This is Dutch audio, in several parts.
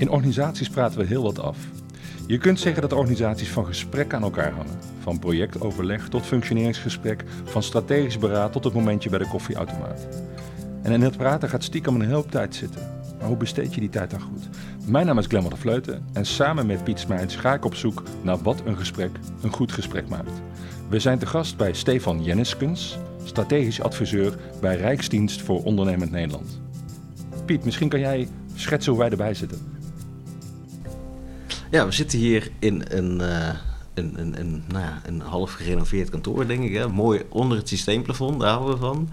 In organisaties praten we heel wat af. Je kunt zeggen dat organisaties van gesprek aan elkaar hangen. Van projectoverleg tot functioneringsgesprek, van strategisch beraad tot het momentje bij de koffieautomaat. En in het praten gaat stiekem een hele tijd zitten. Maar hoe besteed je die tijd dan goed? Mijn naam is Glemmer de Vleuten en samen met Piet Smijts ga ik op zoek naar wat een gesprek een goed gesprek maakt. We zijn te gast bij Stefan Jenniskens, strategisch adviseur bij Rijksdienst voor Ondernemend Nederland. Piet, misschien kan jij schetsen hoe wij erbij zitten. Ja, we zitten hier in een, uh, een, een, een, nou ja, een half gerenoveerd kantoor, denk ik. Hè? Mooi onder het systeemplafond, daar houden we van.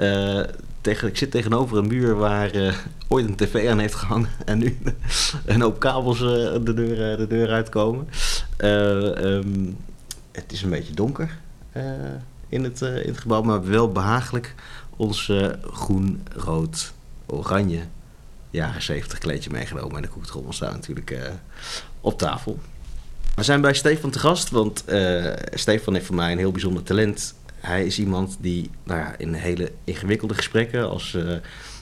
Uh, tegen, ik zit tegenover een muur waar uh, ooit een tv aan heeft gehangen en nu een hoop kabels de, deur, de deur uitkomen. Um, het is een beetje donker in, het, in het gebouw, maar wel behagelijk ons groen, rood, oranje jaren 70 kleedje meegenomen. En de koektrommel staat natuurlijk op tafel. We zijn bij Stefan te gast, want uh, Stefan heeft voor mij een heel bijzonder talent. Hij is iemand die nou ja, in hele ingewikkelde gesprekken, als, uh,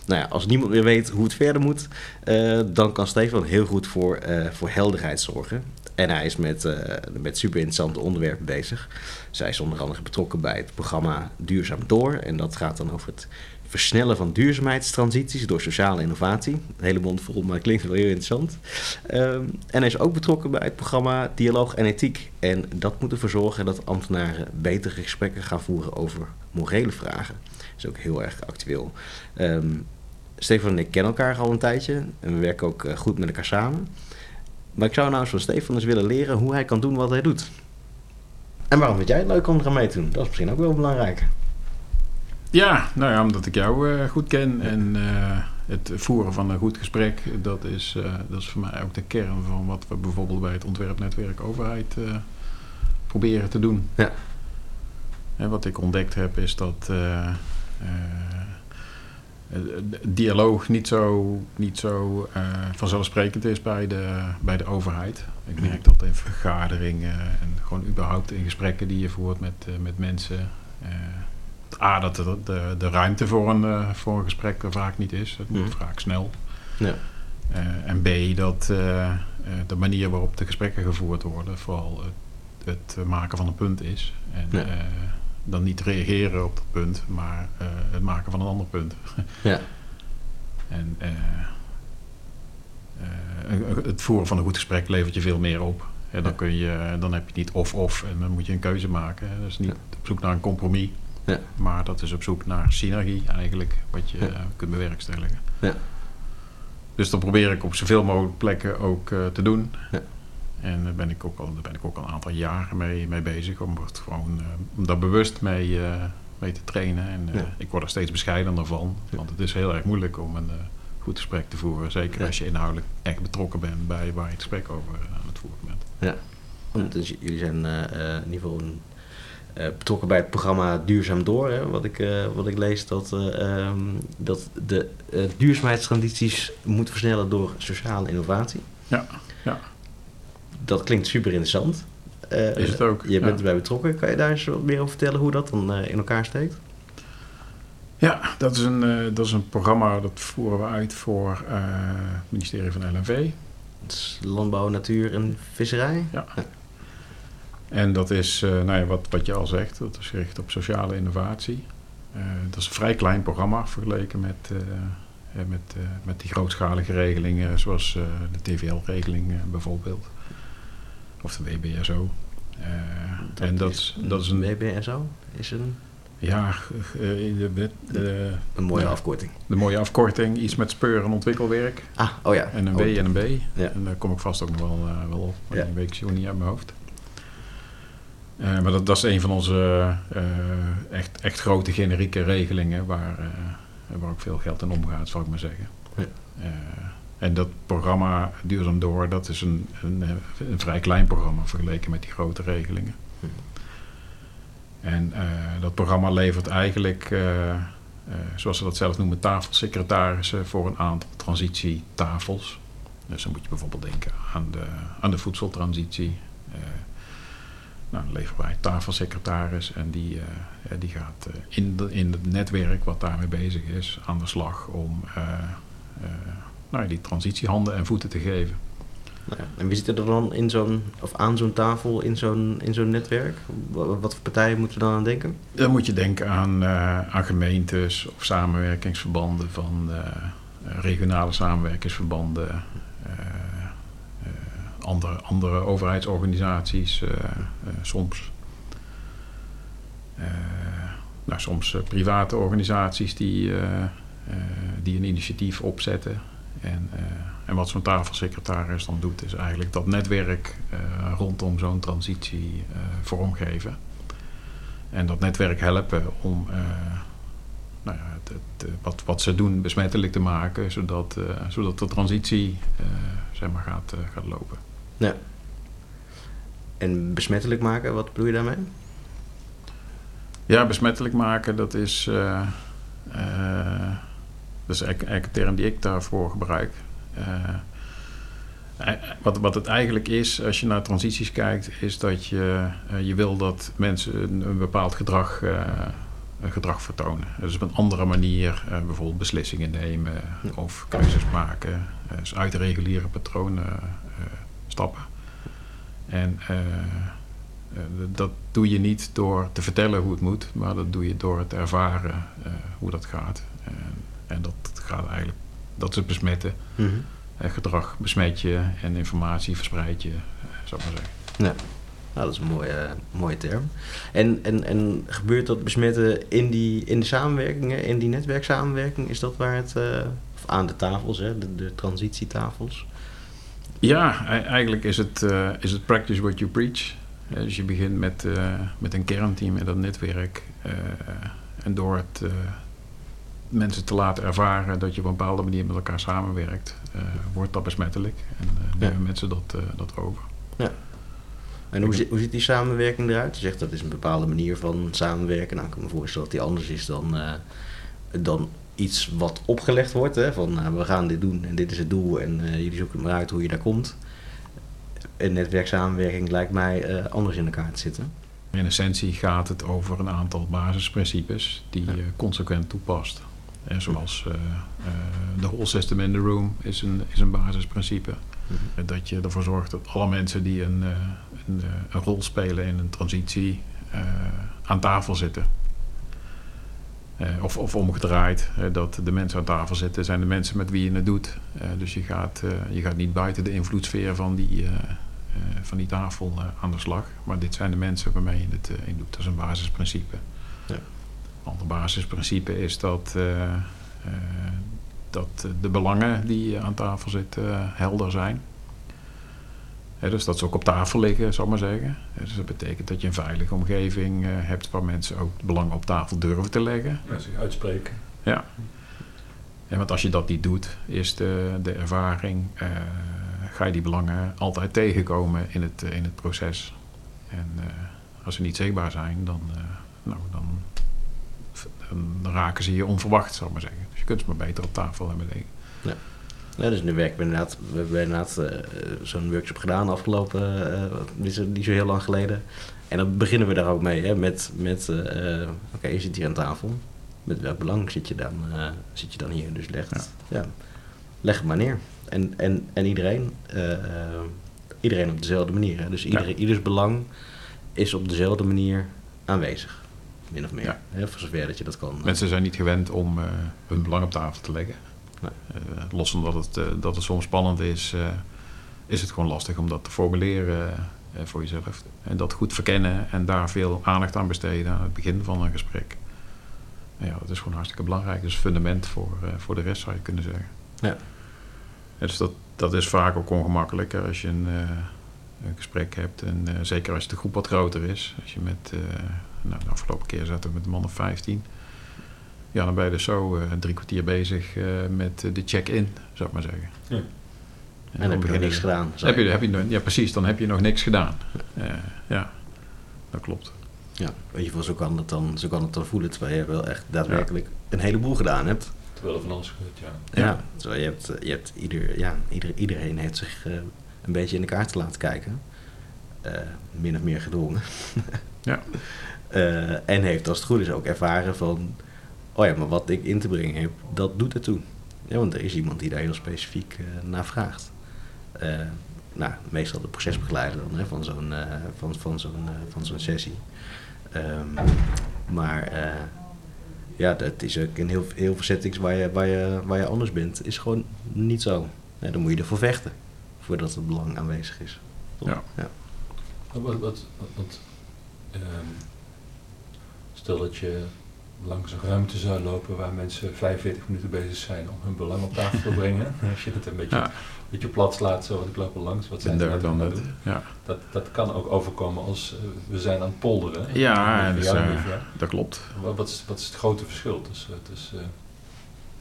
nou ja, als niemand meer weet hoe het verder moet, dan kan Stefan heel goed voor, voor helderheid zorgen. En hij is met, met super interessante onderwerpen bezig. Zij is onder andere betrokken bij het programma Duurzaam Door. En dat gaat dan over het versnellen van duurzaamheidstransities door sociale innovatie. Een hele mond vol, maar klinkt wel heel interessant. Um, en hij is ook betrokken bij het programma Dialoog en Ethiek. En dat moet ervoor zorgen dat ambtenaren betere gesprekken gaan voeren over morele vragen. Dat is ook heel erg actueel. Um, Stefan en ik kennen elkaar al een tijdje en we werken ook uh, goed met elkaar samen. Maar ik zou nou eens van Stefan eens willen leren hoe hij kan doen wat hij doet. En waarom vind jij het leuk om er aan mee te doen? Dat is misschien ook wel belangrijk. Ja, nou ja, omdat ik jou uh, goed ken en uh, het voeren van een goed gesprek, dat is, uh, dat is voor mij ook de kern van wat we bijvoorbeeld bij het ontwerpnetwerk overheid proberen te doen. Ja. En wat ik ontdekt heb is dat dialoog niet zo, niet zo vanzelfsprekend is bij de, bij de overheid. Ik merk dat in vergaderingen en gewoon überhaupt in gesprekken die je voert met, met mensen. A, dat de, de, de ruimte voor een, uh, voor een gesprek er vaak niet is. Het moet mm. vaak snel. Ja. Uh, en B, dat uh, de manier waarop de gesprekken gevoerd worden vooral het, het maken van een punt is. En ja. dan niet reageren op dat punt, maar het maken van een ander punt. ja. En het voeren van een goed gesprek levert je veel meer op. Ja, dan, kun je, dan heb je niet of-of en dan moet je een keuze maken. Dus niet op zoek naar een compromis. Ja. Maar dat is op zoek naar synergie eigenlijk, wat je ja. kunt bewerkstelligen. Ja. Dus dat probeer ik op zoveel mogelijk plekken ook uh, te doen. Ja. En daar ben ik ook al, daar ben ik ook al een aantal jaren mee, mee bezig om, het gewoon, uh, om daar bewust mee, uh, mee te trainen. En ik word er steeds bescheidener van, want het is heel erg moeilijk om een goed gesprek te voeren. Zeker als je inhoudelijk echt betrokken bent bij waar je het gesprek over aan het voeren bent. Ja, dus jullie zijn in ieder geval een betrokken bij het programma Duurzaam Door. Hè, wat, ik, uh, wat ik lees dat, um, dat de duurzaamheidstransities moeten versnellen door sociale innovatie. Ja, ja. Dat klinkt super interessant. Is het ook. Je bent ja. erbij betrokken. Kan je daar eens wat meer over vertellen hoe dat dan in elkaar steekt? Ja, dat is, een, dat is een programma dat voeren we uit voor het ministerie van LNV. Landbouw, Natuur en Visserij? ja. ja. En dat is, uh, nou ja, wat, wat je al zegt, dat is gericht op sociale innovatie. Uh, dat is een vrij klein programma vergeleken met, uh, met, met die grootschalige regelingen, zoals de TVL-regeling bijvoorbeeld. Of de WBSO. Dat en dat, is, dat is een. WBSO is een. Ja, de, de, de, een mooie ja, afkorting. De mooie afkorting, iets met speur- en ontwikkelwerk. Ah, oh ja. En een W en een B. Ja. En daar kom ik vast ook nog wel, wel op, maar ja. die weet ik zo niet uit mijn hoofd. Uh, maar dat, dat, is een van onze uh, echt, echt grote generieke regelingen waar, uh, waar ook veel geld in omgaat, zal ik maar zeggen. Ja. en dat programma Duurzaam Door, dat is een, een, een, vrij klein programma vergeleken met die grote regelingen. En dat programma levert eigenlijk, zoals ze dat zelf noemen, tafelsecretarissen voor een aantal transitietafels. Dus dan moet je bijvoorbeeld denken aan de, aan de voedseltransitie. Nou, dan leveren wij tafelsecretaris en die, uh, die gaat uh, in, de, in het netwerk wat daarmee bezig is aan de slag om uh, nou, die transitie handen en voeten te geven. Nou ja, en wie zit er dan in zo'n, of aan zo'n tafel in zo'n, in zo'n netwerk? Wat voor partijen moeten we dan aan denken? Dan moet je denken aan, uh, aan gemeentes of samenwerkingsverbanden van uh, regionale samenwerkingsverbanden, uh, andere, andere overheidsorganisaties, soms. nou, soms private organisaties die, die een initiatief opzetten. En, en wat zo'n tafelsecretaris dan doet, is eigenlijk dat netwerk rondom zo'n transitie vormgeven. En dat netwerk helpen om nou ja, het, het, wat, wat ze doen besmettelijk te maken, zodat, zodat de transitie zeg maar gaat, gaat lopen. Ja. En besmettelijk maken, wat bedoel je daarmee? Ja, besmettelijk maken, dat is, dat is eigenlijk een term die ik daarvoor gebruik. Uh, wat, wat het eigenlijk is, als je naar transities kijkt, is dat je, je wil dat mensen een, een bepaald gedrag, gedrag vertonen. Dus op een andere manier bijvoorbeeld beslissingen nemen of keuzes maken. dus uit reguliere patronen. En dat doe je niet door te vertellen hoe het moet, maar dat doe je door te ervaren hoe dat gaat. en dat gaat eigenlijk dat ze besmetten. Mm -hmm. gedrag besmet je en informatie verspreidt je, eh, zou ik maar zeggen. Ja. Nou, dat is een mooie, mooie term. En, en, en gebeurt dat besmetten in, die, in de samenwerkingen, in die netwerksamenwerking? Is dat waar het, uh, of aan de tafels, hè, de, de transitietafels? Ja, eigenlijk is het, uh, is het practice what you preach. dus je begint met, uh, met een kernteam in dat netwerk. en door het mensen te laten ervaren dat je op een bepaalde manier met elkaar samenwerkt, wordt dat besmettelijk. En nemen ja. mensen dat, dat over. Ja. En hoe, hoe ziet die samenwerking eruit? Je zegt dat is een bepaalde manier van samenwerken. Nou, ik kan me voorstellen dat die anders is dan, dan iets wat opgelegd wordt. Hè? Van we gaan dit doen en dit is het doel en jullie zoeken maar uit hoe je daar komt. Een netwerksamenwerking lijkt mij anders in elkaar te zitten. In essentie gaat het over een aantal basisprincipes die je consequent toepast. En zoals uh, uh, de whole system in the room is een, is een basisprincipe. Mm-hmm. Dat je ervoor zorgt dat alle mensen die een, een, een, rol spelen in een transitie aan tafel zitten. Of, of omgedraaid, dat de mensen aan tafel zitten zijn de mensen met wie je het doet. dus je gaat, je gaat niet buiten de invloedssfeer van die, van die tafel aan de slag. Maar dit zijn de mensen waarmee je het in doet. Dat is een basisprincipe. Ja ander basisprincipe is dat, dat de belangen die aan tafel zitten helder zijn. Dus dat ze ook op tafel liggen, zal ik maar zeggen. dus dat betekent dat je een veilige omgeving hebt waar mensen ook belangen op tafel durven te leggen. Ja, zich uitspreken. Ja. En want als je dat niet doet, is de, de ervaring, ga je die belangen altijd tegenkomen in het, in het proces. En als ze niet zichtbaar zijn, dan, nou, dan dan raken ze je onverwacht, zou ik maar zeggen. Dus je kunt ze maar beter op tafel hebben liggen. Ja. Ja, dus nu werken we inderdaad, we hebben inderdaad uh, zo'n workshop gedaan afgelopen, uh, niet zo heel lang geleden. En dan beginnen we daar ook mee, hè, met, met uh, oké, okay, je zit hier aan tafel. Met welk belang zit je dan, zit je dan hier? Dus leg, ja. ja. leg het maar neer. En, en, en iedereen, iedereen op dezelfde manier. Hè? Dus iedereen, ieders belang is op dezelfde manier aanwezig min of meer. Ja. Hè, voor zover dat je dat kan. Mensen zijn niet gewend om uh, hun belang op tafel te leggen. Nee. Uh, los van dat het, uh, dat het soms spannend is, is het gewoon lastig om dat te formuleren voor jezelf. En dat goed verkennen en daar veel aandacht aan besteden aan het begin van een gesprek. ja, dat is gewoon hartstikke belangrijk. Dat is fundament voor, voor de rest, zou je kunnen zeggen. Ja. dus dat, dat is vaak ook ongemakkelijker als je een, een gesprek hebt. En zeker als de groep wat groter is. Als je met nou, de afgelopen keer zaten we met een man of 15. Ja, dan ben je dus zo uh, drie kwartier bezig uh, met de check-in, zou ik maar zeggen. Ja. En, en dan heb je niks gedaan. Heb je, heb je, ja, precies, dan heb je nog niks gedaan. Uh, ja, dat klopt. Ja, weet je, zo kan het dan, zo kan het dan voelen, terwijl je wel echt daadwerkelijk ja. een heleboel gedaan hebt. Terwijl van alles goed, ja. Ja, zo, je hebt, je hebt ieder, ja, ieder, iedereen heeft zich een beetje in de kaart laten kijken. min of meer gedwongen. ja. Uh, en heeft als het goed is ook ervaren van, oh ja, maar wat ik in te brengen heb, dat doet ertoe. Ja, want er is iemand die daar heel specifiek naar vraagt. nou, meestal de procesbegeleider dan, hè, van zo'n van, van zo'n van zo'n sessie. Um, maar ja, dat is ook in heel, heel veel settings waar je, waar, je, waar je anders bent, is gewoon niet zo. Nee, dan moet je ervoor vechten, voordat het belang aanwezig is. Ja. ja. Wat, wat, wat, um, stel dat je langs een ruimte zou lopen waar mensen 45 minuten bezig zijn om hun belang op tafel te brengen. Als je het een beetje, een beetje plat slaat, zo, ik loop er langs, wat zijn er dan dat, ja. dat, dat kan ook overkomen als uh, we zijn aan het polderen. Ja, dus, uh, dat klopt. Wat, wat, is, wat is het grote verschil tussen, tussen uh,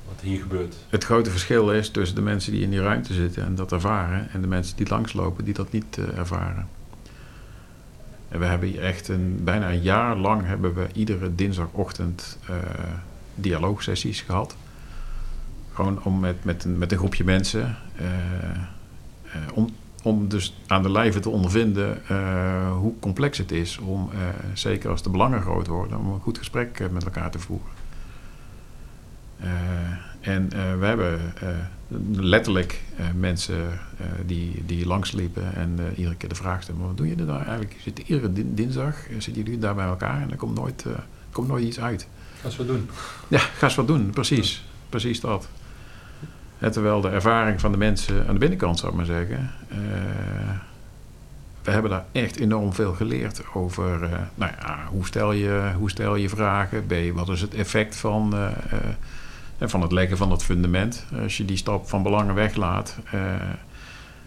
wat hier gebeurt? Het grote verschil is tussen de mensen die in die ruimte zitten en dat ervaren en de mensen die langslopen die dat niet ervaren. En we hebben hier echt een, bijna een jaar lang hebben we iedere dinsdagochtend uh, dialoogsessies gehad. Gewoon om met, met, een, met een groepje mensen. Uh, uh, om, om dus aan de lijve te ondervinden hoe complex het is om, zeker als de belangen groot worden, om een goed gesprek met elkaar te voeren. En we hebben letterlijk uh, mensen die, die langsliepen en iedere keer de vraag stellen: wat doe je er nou eigenlijk? Zit iedere dinsdag zitten jullie daar bij elkaar en er komt nooit, komt nooit iets uit. Ga eens wat doen. Ja, ga eens wat doen, precies. Precies dat. En terwijl de ervaring van de mensen aan de binnenkant, zou ik maar zeggen. we hebben daar echt enorm veel geleerd over nou ja, hoe, stel je, hoe stel je vragen. B, wat is het effect van en van het leggen van dat fundament. Als je die stap van belangen weglaat, uh,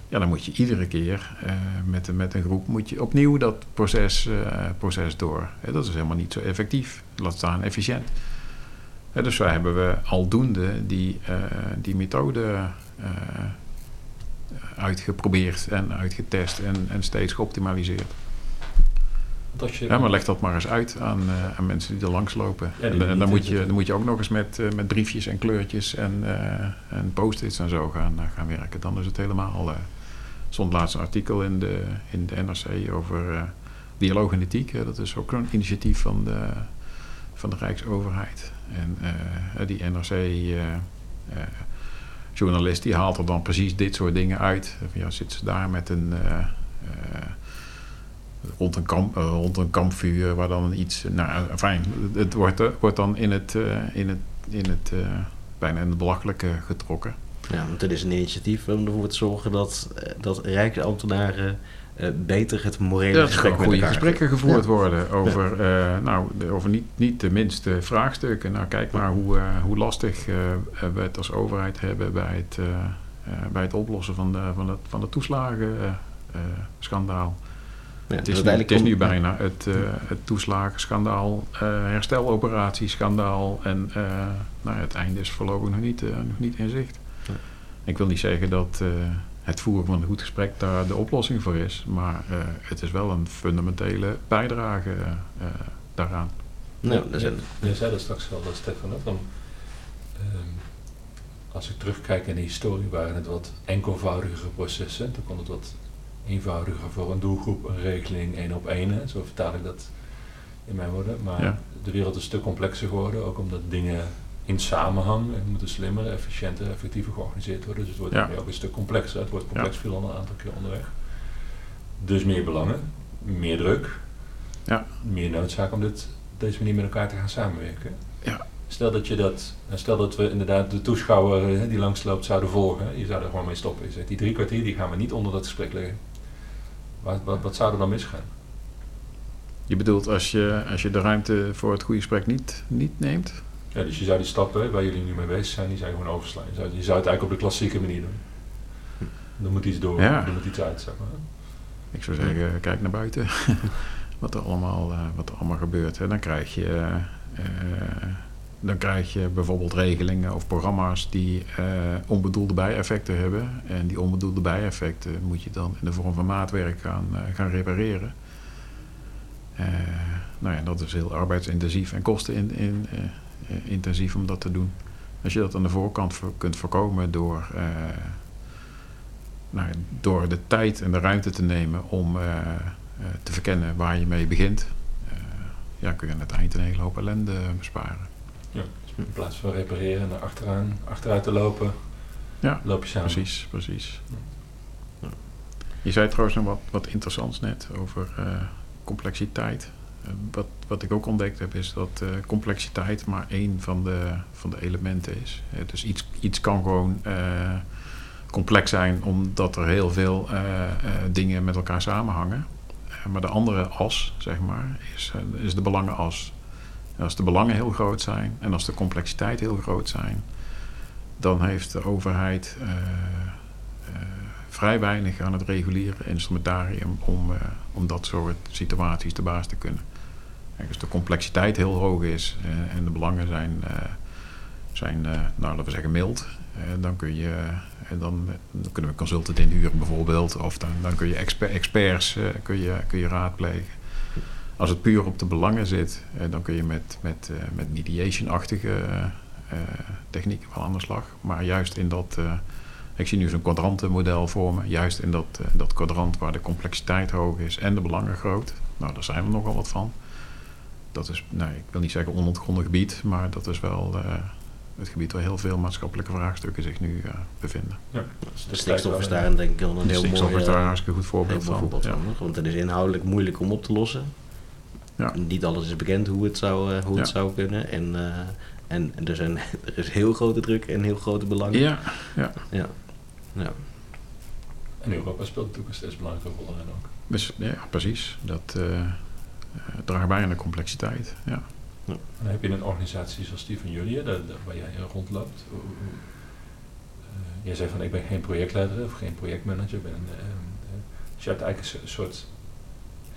ja, dan moet je iedere keer uh, met, met een groep moet je opnieuw dat proces, proces door. dat is helemaal niet zo effectief, laat staan efficiënt. dus wij hebben we aldoende die, die methode uitgeprobeerd en uitgetest en, en steeds geoptimaliseerd. Ja, maar leg dat maar eens uit aan, uh, aan mensen die er langs lopen. en, dan, moet je, dan moet je ook nog eens met, uh, met briefjes en kleurtjes en, uh, en post-its en zo gaan, gaan werken. Dan is het helemaal... Er stond laatst een artikel in de, in de NRC over dialoog en ethiek. dat is ook een initiatief van de, van de Rijksoverheid. En die NRC-journalist die haalt er dan precies dit soort dingen uit. Ja, zit ze daar met een rond een, kamp, uh, rond een kampvuur waar dan iets. Nou, fijn. Het wordt, uh, wordt dan in het, uh, in het, in het bijna in het belachelijke getrokken. Ja, want het is een initiatief om ervoor te zorgen dat, dat rijksambtenaren beter het morele ja, gesprek met goede gesprekken gevoerd worden over, ja. nou, over niet, niet de minste vraagstukken. Nou, kijk maar hoe, hoe lastig we het als overheid hebben bij het, bij het oplossen van de, van het, van de toeslagenschandaal. Ja, het, is nu, het is nu bijna het, uh, het toeslagenschandaal, uh, hersteloperatieschandaal. En uh, nou, het einde is voorlopig nog niet, nog niet in zicht. Ja. Ik wil niet zeggen dat het voeren van een goed gesprek daar de oplossing voor is. Maar het is wel een fundamentele bijdrage daaraan. Ja, je, je zei dat straks wel, Stefan. Van, ehm, als ik terugkijk in de historie waren het wat enkelvoudigere processen. Toen kon het wat eenvoudiger voor een doelgroep, een regeling één op één. Zo vertaal ik dat in mijn woorden. Maar de wereld is een stuk complexer geworden, ook omdat dingen in samenhang en moeten slimmer, efficiënter, effectiever georganiseerd worden. Dus het wordt ja. ook een stuk complexer. Het wordt complex veel al een aantal keer onderweg. Dus meer belangen, meer druk, ja. meer noodzaak om dit, op deze manier met elkaar te gaan samenwerken. Ja. Stel dat, je dat, stel dat we inderdaad de toeschouwer die langsloopt zouden volgen, je zou er gewoon mee stoppen. Je zegt, die drie kwartier die gaan we niet onder dat gesprek leggen. Wat, wat, wat zou er dan misgaan? Je bedoelt als je, als je de ruimte voor het goede gesprek niet, niet neemt? Ja, dus je zou die stappen waar jullie nu mee bezig zijn, die zijn gewoon overslaan. Je zou, je zou het eigenlijk op de klassieke manier doen. Er moet iets door, ja. er moet iets uit, zeg maar. Ik zou zeggen, kijk naar buiten. wat, er allemaal, uh, wat er allemaal gebeurt. En dan krijg je... Uh, dan krijg je bijvoorbeeld regelingen of programma's die uh, onbedoelde bijeffecten hebben. En die onbedoelde bijeffecten moet je dan in de vorm van maatwerk gaan, gaan repareren. Uh, nou ja, dat is heel arbeidsintensief en kostenintensief in, om dat te doen. Als je dat aan de voorkant voor, kunt voorkomen door, nou, door de tijd en de ruimte te nemen om te verkennen waar je mee begint, ja, kun je aan het eind een hele hoop ellende besparen. In plaats van repareren naar achteraan, achteruit te lopen, Ja, loop je samen. precies, precies. Ja. Je zei trouwens nog wat, wat interessants net over eh, complexiteit. Eh, wat, wat ik ook ontdekt heb is dat eh, complexiteit maar één van de, van de elementen is. Dus iets, iets kan gewoon complex zijn omdat er heel veel dingen met elkaar samenhangen. Maar de andere as, zeg maar, is, is de belangenas. Als de belangen heel groot zijn en als de complexiteit heel groot zijn, dan heeft de overheid eh, eh, vrij weinig aan het reguliere instrumentarium om, eh, om dat soort situaties te baas te kunnen. Kijk, als de complexiteit heel hoog is en de belangen zijn, zijn nou, laten we zeggen, mild, dan, kun je, dan, dan kunnen we consultant inhuren bijvoorbeeld, of dan, dan kun je exper- experts kun je, kun je raadplegen. Als het puur op de belangen zit, eh, dan kun je met, met, eh, met mediation-achtige eh, eh, technieken wel aan de slag. Maar juist in dat, eh, ik zie nu zo'n kwadrantenmodel voor me, juist in dat, eh, dat kwadrant waar de complexiteit hoog is en de belangen groot. Nou, daar zijn er nogal wat van. Dat is, nou, ik wil niet zeggen onontgonnen gebied, maar dat is wel eh, het gebied waar heel veel maatschappelijke vraagstukken zich nu eh, bevinden. Ja, De stikstof is daarin denk ik wel een heel Stikstof mooi, is daar een hartstikke goed voorbeeld van. voorbeeld. Want het is inhoudelijk moeilijk om op te lossen. Ja. Niet alles is bekend hoe het zou, eh, hoe het Ja. zou kunnen. En, eh, en er, zijn, er is heel grote druk en heel grote belangen. Ja, ja. Ja. ja. En Europa speelt natuurlijk een steeds belangrijke rol daarin ook. Dus, ja precies. Dat eh, eh, draagt bij aan de complexiteit. Ja. En dan heb je een organisatie zoals die van jullie, daar- daar- waar jij rondloopt. Eh, jij zei van ik ben geen projectleider of geen projectmanager. Ik ben een, dus je hebt eigenlijk een so- soort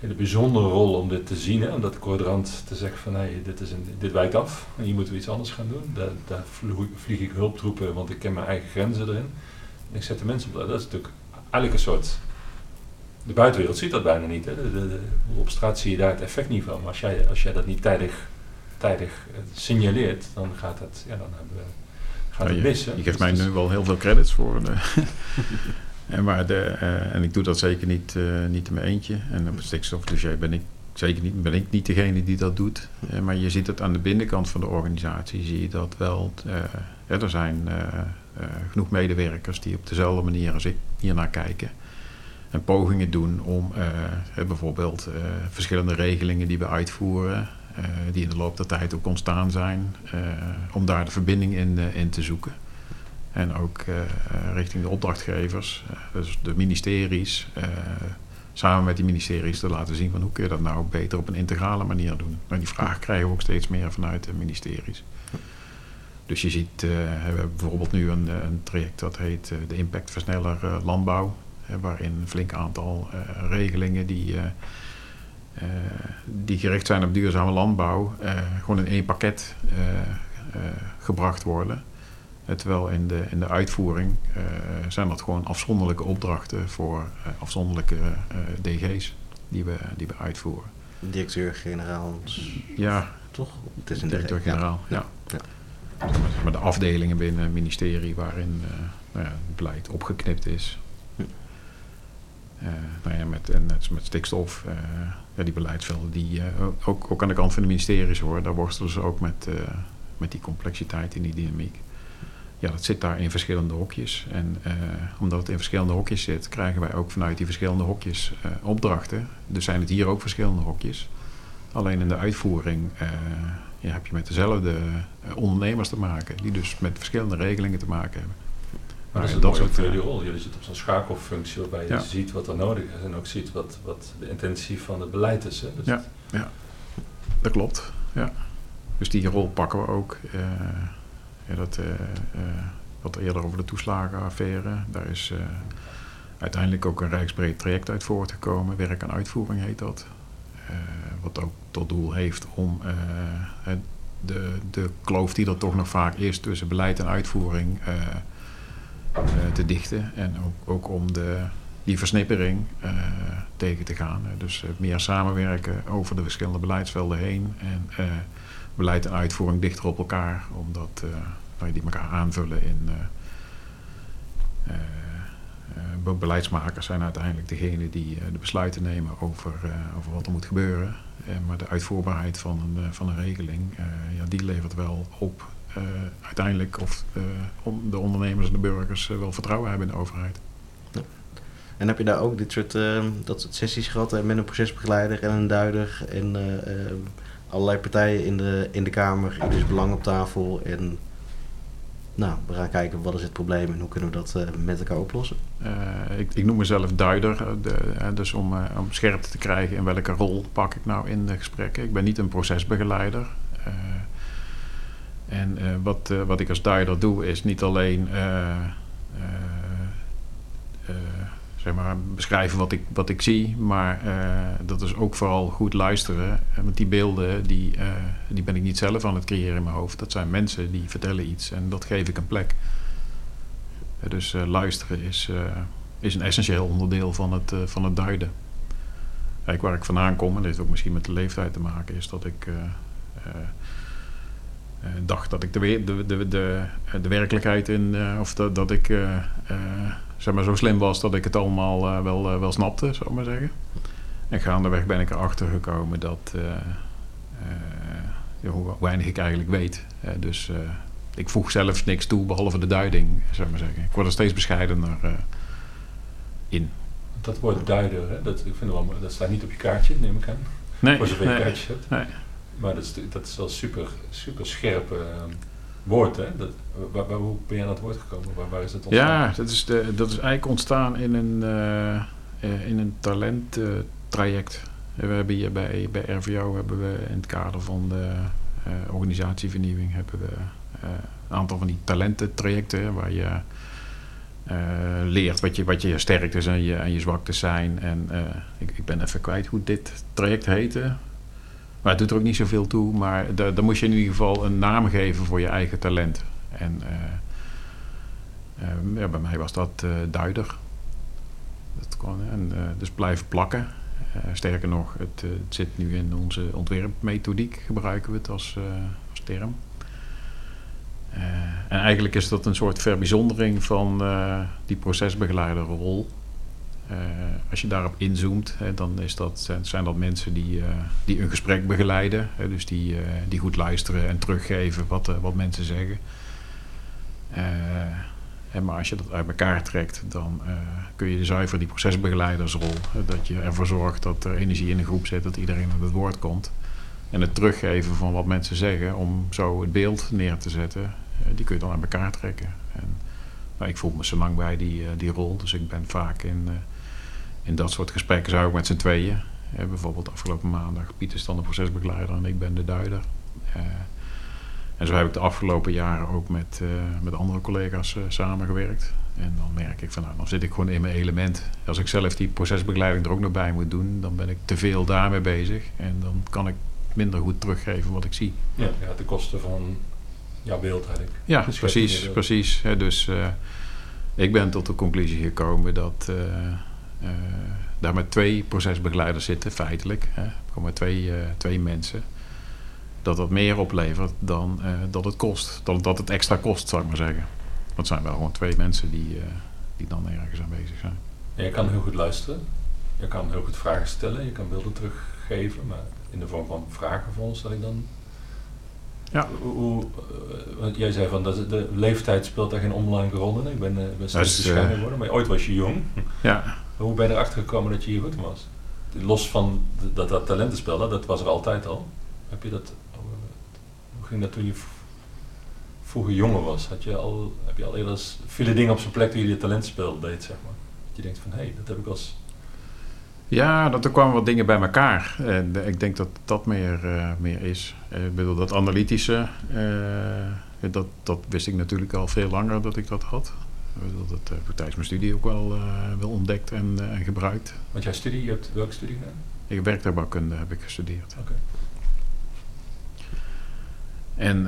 hele bijzondere rol om dit te zien. Hè, om dat kwadrant te zeggen van hey, dit, is een, dit wijkt af en hier moeten we iets anders gaan doen. Daar, daar vlieg ik hulptroepen, want ik ken mijn eigen grenzen erin. En ik zet de mensen op. Dat is natuurlijk eigenlijk een soort... De buitenwereld ziet dat bijna niet. Hè. De, de- de- op straat zie je daar het effect niet van. Maar als jij, als jij dat niet tijdig, tijdig eh, signaleert, dan gaat het, ja, dan hebben we, gaat het je, mis. hè. je Dus geeft mij is- nu wel heel veel credits voor. De en, maar de, eh, en ik doe dat zeker niet, eh, niet in mijn eentje. En op het stikstofdossier ben ik zeker niet, ben ik niet degene die dat doet. Eh, maar je ziet het aan de binnenkant van de organisatie, zie je dat wel. er zijn genoeg medewerkers die op dezelfde manier als ik hiernaar kijken. En pogingen doen om bijvoorbeeld verschillende regelingen die we uitvoeren, die in de loop der tijd ook ontstaan zijn, om daar de verbinding in, in te zoeken. En ook eh, richting de opdrachtgevers, eh, dus de ministeries, eh, samen met die ministeries te laten zien van hoe kun je dat nou beter op een integrale manier doen. Nou, die vraag krijgen we ook steeds meer vanuit de ministeries. Dus je ziet, we hebben bijvoorbeeld nu een, een traject dat heet de Impactversneller eh, Landbouw, waarin een flink aantal regelingen die, die gericht zijn op duurzame landbouw, gewoon in één pakket gebracht worden. Eh, terwijl in de, in de uitvoering eh, zijn dat gewoon afzonderlijke opdrachten voor eh, afzonderlijke DG's die we, die we uitvoeren. Directeur-generaal, Ja, toch? Het is een direct- directeur-generaal. Ja. Ja. Maar de afdelingen binnen het ministerie waarin nou ja, het beleid opgeknipt is. Hm. Nou ja, met, en met stikstof, ja, die beleidsvelden, die, ook, ook aan de kant van de ministeries hoor, daar worstelen ze ook met, met die complexiteit en die dynamiek. Ja, dat zit daar in verschillende hokjes. En eh, omdat het in verschillende hokjes zit, krijgen wij ook vanuit die verschillende hokjes eh, opdrachten. Dus zijn het hier ook verschillende hokjes. Alleen in de uitvoering eh, ja, heb je met dezelfde ondernemers te maken, die dus met verschillende regelingen te maken hebben. Maar dat is dat het soort, jullie rol. Jullie zitten op zo'n schakelfunctie waarbij je Ja. ziet wat er nodig is en ook ziet wat, wat de intentie van het beleid is. Hè. Dus Ja. Dat klopt, ja. Dus die rol pakken we ook. Dat, eh, eh, wat eerder over de toeslagenaffaire, daar is eh, uiteindelijk ook een rijksbreed traject uit voortgekomen. Werk aan uitvoering heet dat. Wat ook tot doel heeft om de, de kloof die er toch nog vaak is tussen beleid en uitvoering te dichten. En ook, ook om de, die versnippering tegen te gaan. Dus meer samenwerken over de verschillende beleidsvelden heen. En beleid en uitvoering dichter op elkaar, omdat nou, die elkaar aanvullen in. eh, eh, be- beleidsmakers zijn uiteindelijk degene die de besluiten nemen over, over wat er moet gebeuren. Maar de uitvoerbaarheid van een, van een regeling, ja, die levert wel op uiteindelijk of de ondernemers en de burgers wel vertrouwen hebben in de overheid. En heb je daar ook dit soort, dat sessies gehad met een procesbegeleider en een duider en allerlei partijen in de, in de Kamer, dus belang op tafel en nou, we gaan kijken wat is het probleem en hoe kunnen we dat uh, met elkaar oplossen. Uh, ik, ik, noem mezelf duider, uh, de, dus om, om scherp te krijgen in welke rol pak ik nou in de gesprekken. Ik ben niet een procesbegeleider. en wat, wat ik als duider doe is niet alleen zeg maar, beschrijven wat ik, wat ik zie. Maar uh, dat is ook vooral goed luisteren. Eh, want die beelden, die, uh, die ben ik niet zelf aan het creëren in mijn hoofd. Dat zijn mensen die vertellen iets en dat geef ik een plek. dus luisteren is, is een essentieel onderdeel van het, van het duiden. Kijk, waar ik vandaan kom, en dat heeft ook misschien met de leeftijd te maken, is dat ik dacht dat ik de, de, de, de, de werkelijkheid in, of dat, dat ik zeg maar, zo slim was dat ik het allemaal uh, wel, uh, wel snapte, zou ik maar zeggen. En gaandeweg ben ik erachter gekomen dat uh, hoe weinig ik eigenlijk weet. dus ik voeg zelf niks toe behalve de duiding, zou ik maar zeggen. Ik word er steeds bescheidener in. Dat woord duider, hè? Dat, ik vind wel, dat staat niet op je kaartje, neem ik aan. Nee, Voor zover nee, je kaartje hebt. Nee. Maar dat is, dat is wel super, super scherp woord, hè? Dat, waar, waar, hoe ben jij aan het woord gekomen? Waar, waar is het ontstaan? Ja, dat is, de, dat is eigenlijk ontstaan in een, uh, in een talenttraject. we hebben hier bij, bij RVO hebben we in het kader van de uh, organisatievernieuwing hebben we een aantal van die talententrajecten waar je leert wat je, wat je sterktes en je, en je zwaktes zijn. En ik, ik ben even kwijt hoe dit traject heette. Maar het doet er ook niet zoveel toe. Maar dan moet je in ieder geval een naam geven voor je eigen talent. En uh, uh, ja, bij mij was dat uh, duider. Dat kon, en, dus blijven plakken. sterker nog, het, het, zit nu in onze ontwerpmethodiek, gebruiken we het als, als term. en eigenlijk is dat een soort verbijzondering van die procesbegeleiderrol. Uh, als je daarop inzoomt, dan is dat, zijn dat mensen die, uh, die een gesprek begeleiden. Dus die, die goed luisteren en teruggeven wat, wat mensen zeggen. En maar als je dat uit elkaar trekt, dan kun je zuiver die procesbegeleidersrol. dat je ervoor zorgt dat er energie in de groep zit, dat iedereen aan het woord komt. En het teruggeven van wat mensen zeggen om zo het beeld neer te zetten, die kun je dan uit elkaar trekken. En, nou, ik voel me zo lang bij die, die rol, dus ik ben vaak in in dat soort gesprekken zou ik met z'n tweeën. Eh, bijvoorbeeld afgelopen maandag, Pieter is dan de procesbegeleider en ik ben de duider. Uh, en zo heb ik de afgelopen jaren ook met, uh, met andere collega's uh, samengewerkt. En dan merk ik van nou, dan zit ik gewoon in mijn element. Als ik zelf die procesbegeleiding er ook nog bij moet doen, dan ben ik te veel daarmee bezig. En dan kan ik minder goed teruggeven wat ik zie. Ja, ja de kosten van jouw beeld eigenlijk. Ja, precies. precies. dus ik ben tot de conclusie gekomen dat daar met twee procesbegeleiders zitten, feitelijk. Hè, met twee, uh, twee mensen. Dat dat meer oplevert dan uh, dat het kost. Dat, dat het extra kost, zou ik maar zeggen. Want het zijn wel gewoon twee mensen die, die dan ergens aanwezig zijn. je kan heel goed luisteren. Je kan heel goed vragen stellen. Je kan beelden teruggeven. Maar in de vorm van vragen voor ons, dat ik dan ja. Hoe, want jij zei van dat de leeftijd speelt daar geen onbelangrijke rol in. Ik ben, uh, ben steeds bescheiden geworden, maar ooit was je jong. Ja. Hoe ben je erachter gekomen dat je hier goed was? Los van dat, dat talentenspel, dat was er altijd al. Heb je dat, hoe ging dat toen je vroeger jonger was? Had je al, heb je al eerder viele dingen op zijn plek toen je je talentenspel deed, zeg maar? Dat je denkt van, hé, hey, dat heb ik als... Ja, dat er kwamen wat dingen bij elkaar. En ik denk dat dat meer, uh, meer is. Ik bedoel, dat analytische, dat, dat wist ik natuurlijk al veel langer dat ik dat had. Dat het uh, tijdens mijn studie ook wel, uh, wel ontdekt en, uh, en, gebruikt. Want jij studie, je hebt welke studie gedaan? Ik heb werktuigbouwkunde heb ik gestudeerd. Oké. Okay. En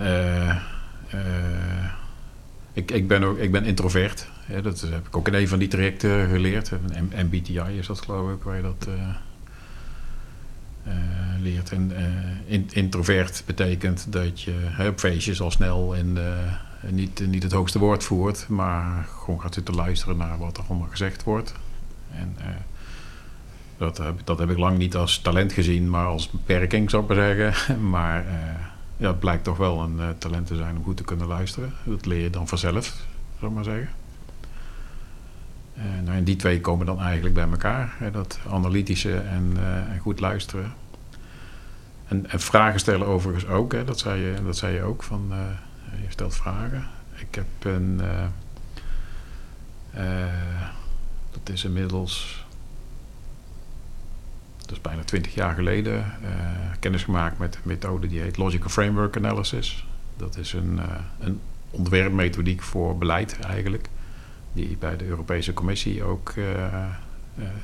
ik, ik, ben ook, ik ben introvert. Ja, dat heb ik ook in een van die trajecten geleerd. MBTI is dat geloof ik, waar je dat leert. En in, introvert betekent dat je op feestjes al snel in niet, niet het hoogste woord voert, maar gewoon gaat zitten luisteren naar wat er allemaal gezegd wordt. En uh, dat, heb, dat heb ik lang niet als talent gezien, maar als beperking zou ik maar zeggen. Maar ja, het blijkt toch wel een talent te zijn om goed te kunnen luisteren. Dat leer je dan vanzelf, zou ik maar zeggen. nou, en die twee komen dan eigenlijk bij elkaar. Hè, dat analytische en, en goed luisteren. En, en, vragen stellen overigens ook, hè, dat, zei je, dat zei je ook. Van, je stelt vragen. Ik heb een. dat is inmiddels dat is bijna twintig jaar geleden, uh, kennis gemaakt met een methode die heet Logical Framework Analysis. Dat is een, uh, een ontwerpmethodiek voor beleid eigenlijk, die bij de Europese Commissie ook uh,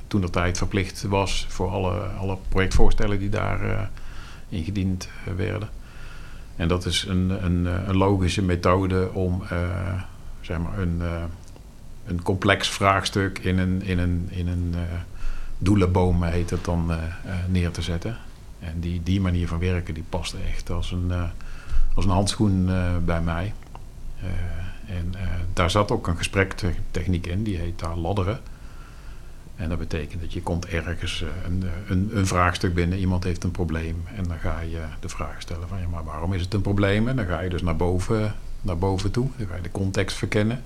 toen de tijd verplicht was voor alle, alle projectvoorstellen die daar ingediend werden. En dat is een, een, een logische methode om zeg maar een, een complex vraagstuk in een, in een, in een doelenboom heet het dan uh, neer te zetten. En die, die manier van werken die past echt als een, uh, als een handschoen bij mij. en daar zat ook een gesprektechniek in, die heet daar ladderen. En dat betekent dat je komt ergens een, een, een, vraagstuk binnen, iemand heeft een probleem. En dan ga je de vraag stellen van ja, maar waarom is het een probleem? En dan ga je dus naar boven, naar boven toe, dan ga je de context verkennen.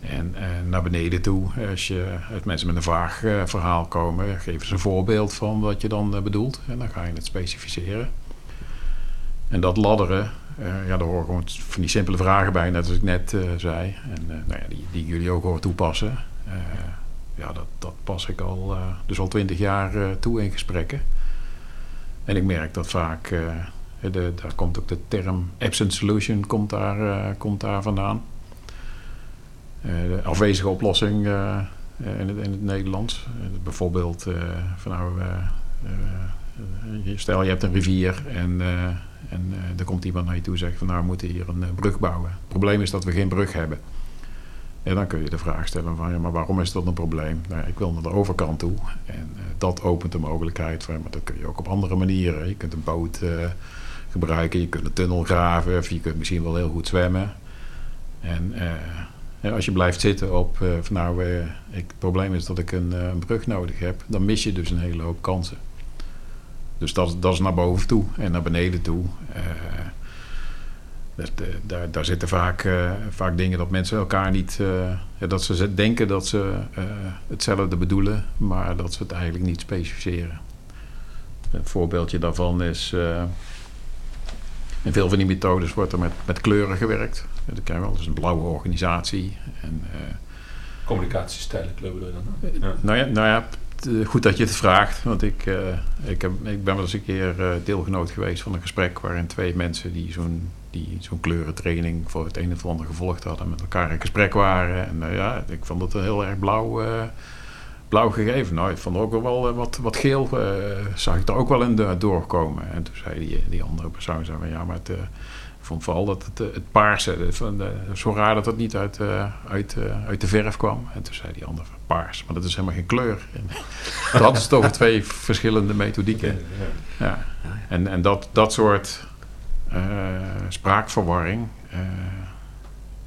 En uh, naar beneden toe, als, je, als mensen met een vraagverhaal komen, geven ze een voorbeeld van wat je dan bedoelt. En dan ga je het specificeren. En dat ladderen, uh, ja, daar horen gewoon van die simpele vragen bij, net als ik net zei. En nou ja, die, die jullie ook horen toepassen. Ja, dat, dat pas ik al, dus al twintig jaar toe in gesprekken. En ik merk dat vaak, de, daar komt ook de term absent solution komt daar, komt daar vandaan. Eh, de afwezige oplossing eh, in, het, in het Nederlands. Eh, bijvoorbeeld van nou, stel je hebt een rivier en, en er komt iemand naar je toe en zegt van nou we moeten hier een brug bouwen. Het probleem is dat we geen brug hebben. En dan kun je de vraag stellen van ja, maar waarom is dat een probleem? Nou, ik wil naar de overkant toe. En dat opent de mogelijkheid van, maar dat kun je ook op andere manieren. Je kunt een boot gebruiken, je kunt een tunnel graven, of je kunt misschien wel heel goed zwemmen. En als je blijft zitten op, van nou, ik, het probleem is dat ik een, een, brug nodig heb, dan mis je dus een hele hoop kansen. Dus dat, dat is naar boven toe en naar beneden toe. Dat, daar, daar zitten vaak, vaak dingen dat mensen elkaar niet, dat ze denken dat ze hetzelfde bedoelen, maar dat ze het eigenlijk niet specificeren. Een voorbeeldje daarvan is in veel van die methodes wordt er met, met kleuren gewerkt. Dat ken je wel, dat is een blauwe organisatie. En, uh, Communicatiestijlen kleuren dan? Ja. Nou, ja, nou ja, goed dat je het vraagt. Want ik, uh, ik, heb, ik ben wel eens een keer uh, deelgenoot geweest van een gesprek waarin twee mensen die zo'n die zo'n kleurentraining voor het een of ander gevolgd hadden, met elkaar in gesprek waren. En ja, ik vond het heel erg blauw blauw gegeven. Nou, ik vond ook wel uh, wat, wat geel, zag ik er ook wel in de, doorkomen. En toen zei die, die andere persoon, zei van, ja, maar het, ik vond vooral dat het, het paarse, van zo raar dat het niet uit, uit, uit de verf kwam. En toen zei die andere, paars, maar dat is helemaal geen kleur. Toen hadden ze het over twee verschillende methodieken. Ja. En, en dat, dat soort spraakverwarring,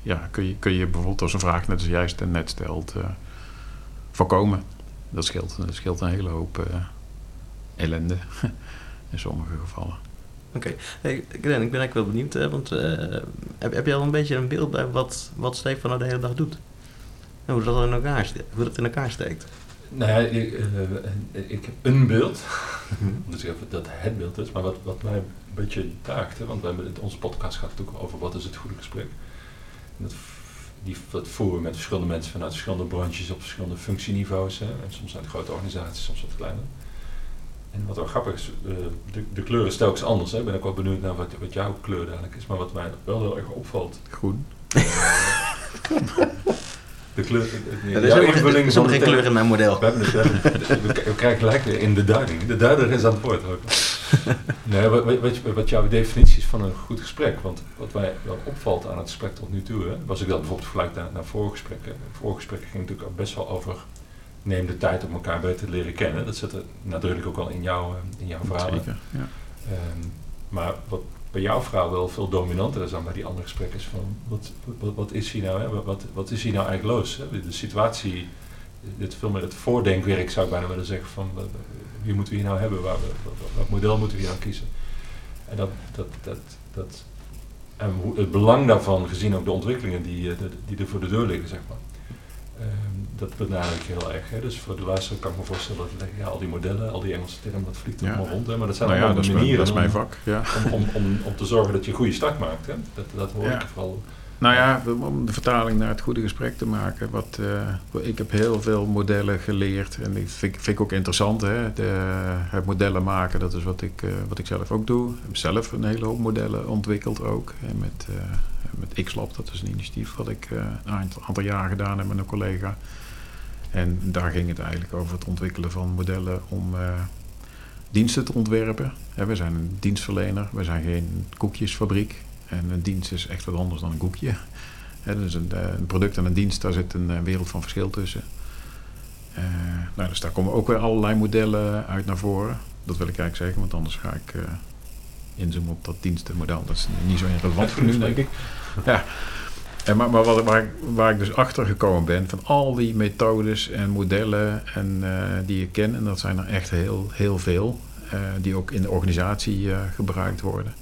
ja, kun, je, kun je bijvoorbeeld als een vraag net als jij net stelt voorkomen dat scheelt, dat scheelt een hele hoop ellende in sommige gevallen. Oké, okay. hey, ik ben eigenlijk wel benieuwd, hè, want heb, heb je al een beetje een beeld bij wat, wat Stefan nou de hele dag doet? En hoe dat in elkaar, hoe dat in elkaar steekt? Nou ja, ik, uh, ik heb een beeld, dus even dat het beeld is, maar wat, wat mij een beetje taakte, want we hebben, onze podcast gaat natuurlijk over wat is het goede gesprek. En dat die dat voeren met verschillende mensen vanuit verschillende branches op verschillende functieniveaus. Hè. En soms uit grote organisaties, soms wat kleiner. En wat wel grappig is, eh, de, de kleur is telkens anders. Hè. Ik ben ook wel benieuwd naar wat, wat jouw kleur eigenlijk is. Maar wat mij wel heel erg opvalt. Groen. de kleur. Ja, er is helemaal geen kleur in mijn model. We, we, krijgen gelijk in de duiding. De duider is aan het woord ook. nee, wat, wat, wat, jouw definitie is van een goed gesprek, want wat mij wel opvalt aan het gesprek tot nu toe, hè, was ik dat bijvoorbeeld vergelijk naar, naar voorgesprekken. Voorgesprekken ging natuurlijk best wel over neem de tijd om elkaar beter te leren kennen. Dat zit er nadrukkelijk ook al in, jou, eh, in jouw verhaal. Zeker, ja. Um, maar wat bij jouw vrouw wel veel dominanter is dan bij die andere gesprekken van wat, wat, is hier nou, hè? Wat, wat is hier nou eigenlijk los? Hè? De situatie, dit veel meer het voordenkwerk zou ik bijna willen zeggen van wie moeten we hier nou hebben, waar we, model moeten we hier nou kiezen. En dat, dat, dat, dat, en het belang daarvan, gezien ook de ontwikkelingen die, eh, die er voor de deur liggen, zeg maar. Ehm, dat benadruk ik heel erg. Hè. Dus voor de luisteraar kan ik me voorstellen dat ja, al die modellen, al die Engelse termen, dat vliegt er allemaal rond. Hè. Maar dat zijn Nou allemaal mijn, manieren dat is mijn om- vak. Ja. om, om, om, om te zorgen dat je een goede start maakt. Hè. Dat, dat hoor ik vooral. Nou ja, om de vertaling naar het goede gesprek te maken. Wat, eh, ik heb heel veel modellen geleerd. En dat vind, ik- vind ik ook interessant. Hè? De, het modellen maken, dat is wat ik, eh, wat ik zelf ook doe. Ik heb zelf een hele hoop modellen ontwikkeld ook. En met, eh met XLab, dat is een initiatief wat ik een aantal, aantal jaar gedaan heb met een collega. En daar ging het eigenlijk over het ontwikkelen van modellen om eh, diensten te ontwerpen. We zijn een dienstverlener, we zijn geen koekjesfabriek. En een dienst is echt wat anders dan een koekje. Dus een, een product en een dienst, daar zit een eh, wereld van verschil tussen. Nou, dus daar komen ook weer allerlei modellen uit naar voren. Dat wil ik eigenlijk zeggen, want anders ga ik inzoomen op dat dienstenmodel. Dat is niet zo relevant voor nu, denk ik. Ja. En maar maar wat, waar, ik- waar ik dus achter gekomen ben van al die methodes en modellen en, eh, die ik ken, en dat zijn er echt heel, heel veel, eh, die ook in de organisatie eh, gebruikt worden.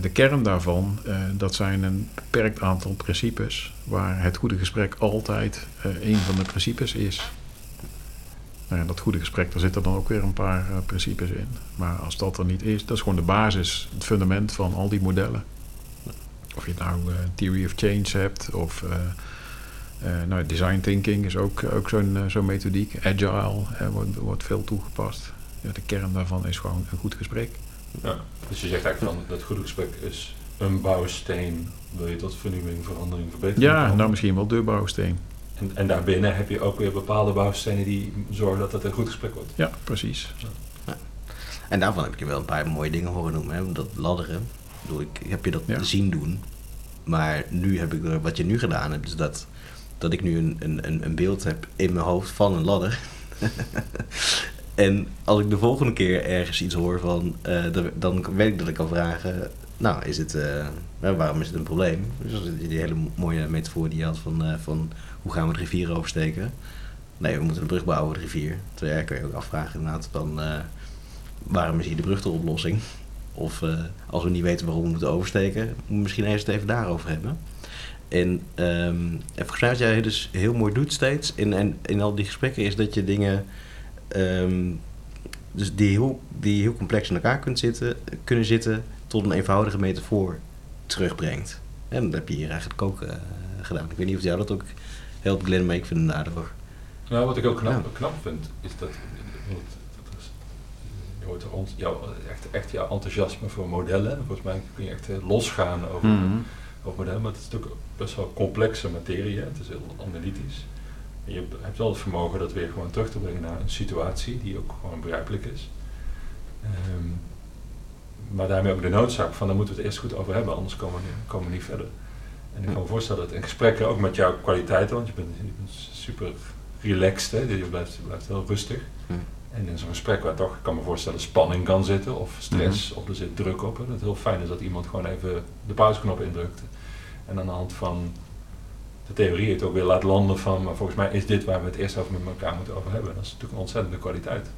De kern daarvan, dat zijn een beperkt aantal principes, waar het goede gesprek altijd een van de principes is. Nou dat goede gesprek, daar zitten dan ook weer een paar principes in. Maar als dat er niet is, dat is gewoon de basis, het fundament van al die modellen. Of je nou eh, theory of change hebt of eh, eh, nou, design thinking is ook, ook zo'n zo'n methodiek. Agile wordt, wordt veel toegepast. Ja, de kern daarvan is gewoon een goed gesprek. Ja. Dus je zegt eigenlijk van dat goede gesprek is een bouwsteen. Wil je tot vernieuwing, verandering, verbetering Ja, komen. nou misschien wel de bouwsteen. En, en daarbinnen heb je ook weer bepaalde bouwstenen die zorgen dat het een goed gesprek wordt. Ja, precies. En daarvan heb ik je wel een paar mooie dingen horen noemen. Hè? Dat ladderen. Ik bedoel, ik heb je dat Ja. zien doen. Maar nu heb ik er, wat je nu gedaan hebt, is dat, dat ik nu een, een, een- beeld heb in mijn hoofd van een ladder. en als ik de volgende keer ergens iets hoor van, eh, dan- dan weet ik dat ik kan vragen, nou, is het, eh, nou, waarom is het een probleem? Dus die hele mooie metafoor die je had van, eh, van hoe gaan we de rivier oversteken? Nee, we moeten een brug bouwen, de rivier. Terwijl ja, kun je ook afvragen inderdaad eh, waarom is hier de brug de oplossing? Of eh, als we niet weten waarom we moeten oversteken, moeten we misschien eerst het even daarover hebben. En, ehm, en volgens mij wat jij dus heel mooi doet steeds in, en, in al die gesprekken is dat je dingen ehm, dus die, heel, die heel complex in elkaar kunt zitten, kunnen zitten tot een eenvoudige metafoor terugbrengt. En dat heb je hier eigenlijk ook eh, gedaan. Ik weet niet of jou dat ook helpt, Glenn, maar ik vind het daardoor. Nou, wat ik ook knap, knap vind, is dat, ons, jouw, echt, echt jouw enthousiasme voor modellen. Volgens mij kun je echt eh, losgaan over, Mhm. over modellen, maar het is natuurlijk best wel complexe materie. Hè? Het is heel analytisch. En je hebt wel het vermogen dat weer gewoon terug te brengen naar een situatie die ook gewoon begrijpelijk is. Ehm, maar daarmee ook de noodzaak van, daar moeten we het eerst goed over hebben, anders komen we, niet- komen we niet verder. En ik kan me voorstellen dat in gesprekken, ook met jouw kwaliteiten, want je bent, je bent super relaxed, hè? je blijft, je blijft heel rustig. En in zo'n gesprek waar toch, ik kan me voorstellen, spanning kan zitten, of stress, of er zit druk op. Hè? Dat het heel fijn is dat iemand gewoon even de pauzeknop indrukt. En aan de hand van de theorie het ook weer laat landen van, maar volgens mij is dit waar we het eerst over met elkaar moeten over hebben. Dat is natuurlijk een ontzettende kwaliteit.